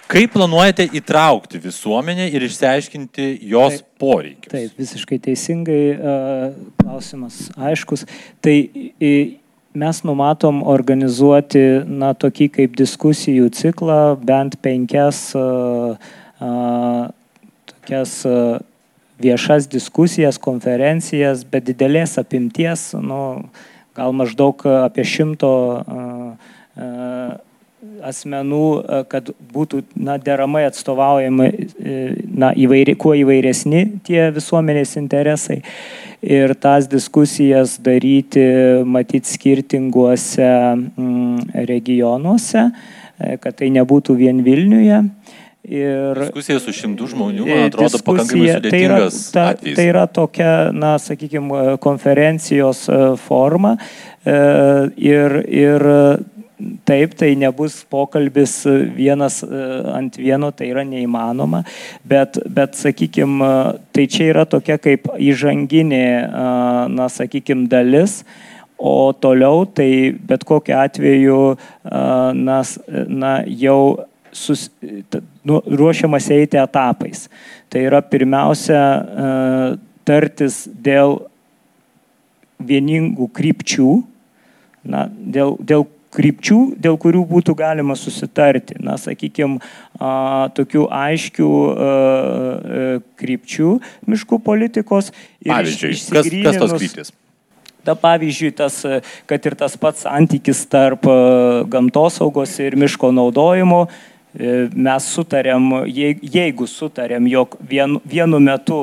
Kaip planuojate įtraukti visuomenę ir išsiaiškinti jos taip, poreikius? Taip, visiškai teisingai klausimas aiškus. Tai mes numatom organizuoti, na, tokį kaip diskusijų ciklą, bent penkias uh, uh, tokias e, viešas diskusijas, konferencijas, bet didelės apimties, nu, gal maždaug apie šimto e, e, asmenų, kad būtų na, deramai atstovaujama na, įvairi, kuo įvairesni tie visuomenės interesai. Ir tas diskusijas daryti, matyti, skirtinguose mm, regionuose, kad tai nebūtų vien Vilniuje. Ir diskusija su šimtų žmonių, man atrodo, pakankamai sudėtingas. Tai yra, ta, tai yra tokia, na, sakykime, konferencijos e, forma. E, ir, ir taip, tai nebus pokalbis vienas e, ant vieno, tai yra neįmanoma, bet, bet sakykime, tai čia yra tokia kaip įžanginė, na, sakykime, dalis. O toliau tai bet kokiu atveju, na, na jau sus, nu, ruošiamas eiti etapais. Tai yra pirmiausia e, tartis dėl vieningų krypčių, na, dėl, dėl krypčių, dėl kurių būtų galima susitarti. Na, sakykime, tokių aiškių a, a, krypčių miškų politikos. Pavyzdžiui, kas, kas tos kryptis? Ta, pavyzdžiui, tas, kad ir tas pats santykis tarp gamtosaugos ir miško naudojimo E, mes sutarėm, jeigu sutarėm, jog vien, vienu metu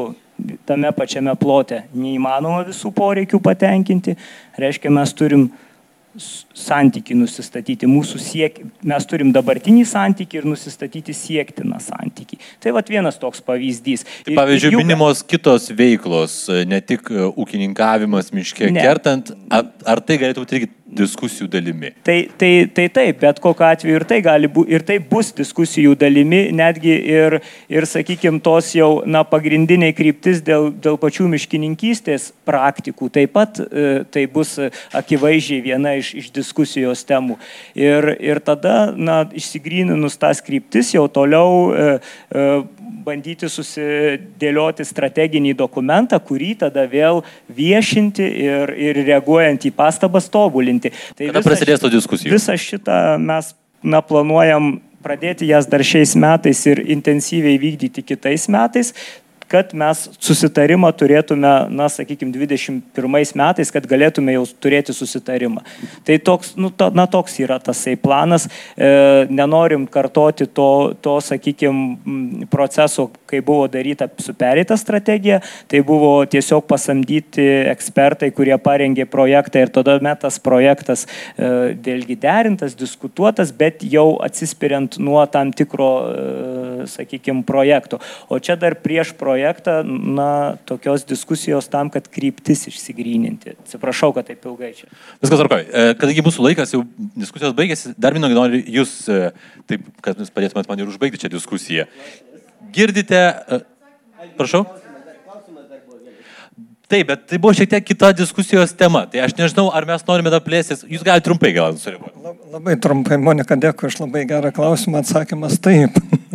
tame pačiame plote neįmanoma visų poreikių patenkinti, reiškia, mes turim santyki nusistatyti, mūsų siek, mes turim dabartinį santyki ir nusistatyti siektiną santyki. Tai va vienas toks pavyzdys. Tai, pavyzdžiui, jų... minimos kitos veiklos, ne tik e, ūkininkavimas miške ne. kertant, ar, ar tai galėtų būti irgi diskusijų dalimi. Tai, tai, tai taip, bet kokiu atveju ir tai, bu, ir tai bus diskusijų dalimi, netgi ir, ir sakykime, tos jau na, pagrindiniai kryptis dėl, dėl pačių miškininkystės praktikų. Taip pat e, tai bus akivaizdžiai viena iš, iš diskusijos temų. Ir, ir tada, na, išsigryninus tas kryptis, jau toliau e, e, bandyti susidėlioti strateginį dokumentą, kurį tada vėl viešinti ir, ir reaguojant į pastabas tobulinti. Tai Kada prasidės to diskusijų? Visą šitą mes na, planuojam pradėti jas dar šiais metais ir intensyviai vykdyti kitais metais kad mes susitarimą turėtume, na, sakykime, 21 metais, kad galėtume jau turėti susitarimą. Tai toks, nu, to, na, toks yra tasai planas. E, nenorim kartoti to, to sakykime, proceso, kai buvo daryta su pereita strategija. Tai buvo tiesiog pasamdyti ekspertai, kurie parengė projektą ir tada metas projektas e, vėlgi derintas, diskutuotas, bet jau atsispiriant nuo tam tikro, e, sakykime, projekto. O čia dar prieš projektą na, tokios diskusijos tam, kad kryptis išsigryninti. Atsiprašau, kad taip ilgai čia. Viskas tvarkoja. E, kadangi mūsų laikas jau diskusijos baigėsi, dar vieną noriu jūs, e, taip, kad jūs padėtumėt man ir užbaigti čia diskusiją. Girdite, e, prašau? Taip, bet tai buvo šiek tiek kita diskusijos tema. Tai aš nežinau, ar mes norime dar plėstis. Jūs galite trumpai gal sureaguoti. Labai trumpai, Monika, dėkui, aš labai gerą klausimą. Atsakymas taip. (laughs)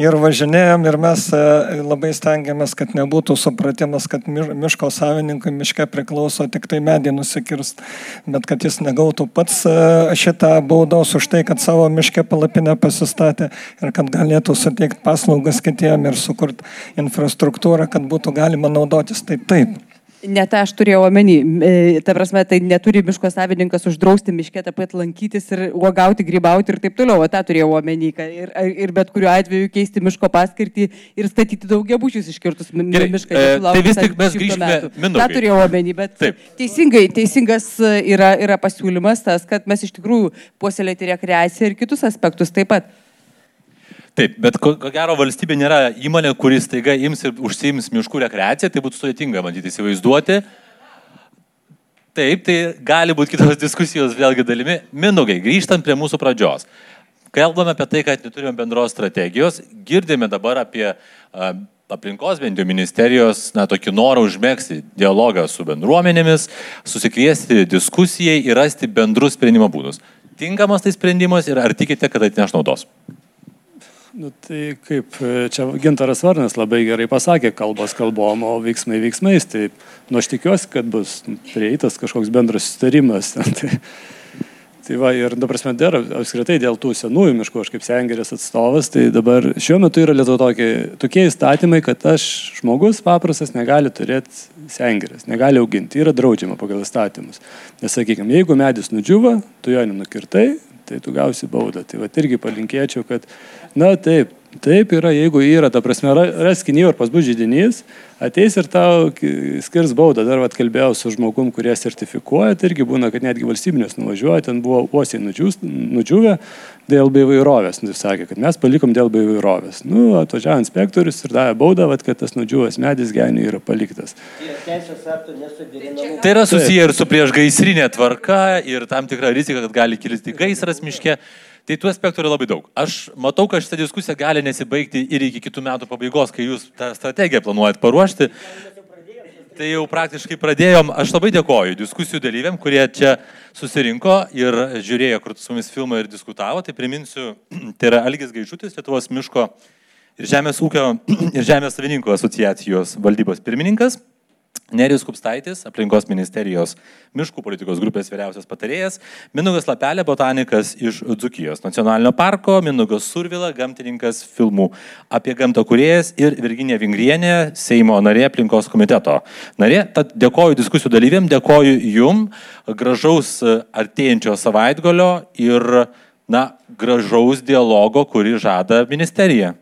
ir važinėjom ir mes e, labai stengiamės, kad nebūtų supratimas, kad miško savininkui miške priklauso tik tai medį nusikirst, bet kad jis negautų pats e, šitą baudos už tai, kad savo miške palapinę pasistatė ir kad galėtų suteikti paslaugas kitiem ir sukurti infrastruktūrą, kad būtų galima naudotis. Tai taip. Ne tą aš turėjau omeny. E, ta prasme, tai neturi miško savininkas uždrausti miške taip pat lankytis ir uogauti, grybauti ir taip toliau. O tą turėjau omeny. Ir, ir bet kuriuo atveju keisti miško paskirtį ir statyti daugia bučius iškirtus mišką. E, tai vis tik mes grįžtame. Ta turėjau omeny, bet taip. teisingai, teisingas yra, yra pasiūlymas tas, kad mes iš tikrųjų puoselėti rekreaciją ir kitus aspektus taip pat. Taip, bet ko, ko gero valstybė nėra įmonė, kuris taiga ims ir užsiims miškų rekreaciją, tai būtų sudėtinga, matyti, įsivaizduoti. Taip, tai gali būti kitos (laughs) diskusijos vėlgi dalimi. Mindugai, grįžtant prie mūsų pradžios. Kalbame apie tai, kad neturime bendros strategijos, girdime dabar apie a, aplinkos bent jau ministerijos, na, tokį norą užmėgsti dialogą su bendruomenėmis, susikviesti diskusijai ir rasti bendrus sprendimo būdus. Tinkamas tai sprendimas ir ar tikite, kad atneš naudos? Nu, tai kaip čia Gintaras Varnas labai gerai pasakė, kalbos kalbom, o veiksmai veiksmais. Tai nu, aš tikiuosi, kad bus prieitas kažkoks bendras sustarimas. (laughs) tai, Tai va, ir dabar mes dar apskritai dėl tų senųjų miškų, aš kaip Sengeris atstovas, tai dabar šiuo metu yra lietuvo tokie, tokie įstatymai, kad aš žmogus paprastas negali turėti Sengeris, negali auginti, yra draudžiama pagal įstatymus. Nes sakykime, jeigu medis nudžiuva, tu jo nenukirtai, tai tu gausi baudą. Tai va irgi palinkėčiau, kad, na taip, Taip yra, jeigu yra, ta prasme, raskinį ir pas bus žydinys, ateis ir tau skirs baudą. Dar vat, kalbėjau su žmogum, kurie sertifikuoja, tai irgi būna, kad netgi valstybinės nuvažiuoja, ten buvo uosiai nudžiūvę dėl beivairovės. Nu, jis sakė, kad mes palikom dėl beivairovės. Nu, atvažiavo inspektorius ir davė baudą, vat, kad tas nudžiūvęs medis geniai yra paliktas. Tai yra susiję ir su priešgaisrinė tvarka ir tam tikra rizika, kad gali kilti gaisras miške. Tai tų aspektų yra labai daug. Aš matau, kad šitą diskusiją gali nesibaigti ir iki kitų metų pabaigos, kai jūs tą strategiją planuojat paruošti. Tai jau praktiškai pradėjom. Aš labai dėkoju diskusijų dalyviam, kurie čia susirinko ir žiūrėjo kartu su mumis filmą ir diskutavo. Tai priminsiu, (clears throat) tai yra Algis Gaižutis, Lietuvos miško ir žemės ūkio (clears throat) ir žemės savininkų asociacijos valdybos pirmininkas. Nerijus Kupstaitis, aplinkos ministerijos miškų politikos grupės vyriausias patarėjas, Minugas Lapelė, botanikas iš Dzukijos nacionalinio parko, Minugas Survila, gamtininkas filmų apie gamtą kuriejas ir Virginija Vingrienė, Seimo narė aplinkos komiteto narė. Tad dėkoju diskusijų dalyviam, dėkoju jum, gražaus artėjančio savaitgalio ir, na, gražaus dialogo, kurį žada ministerija.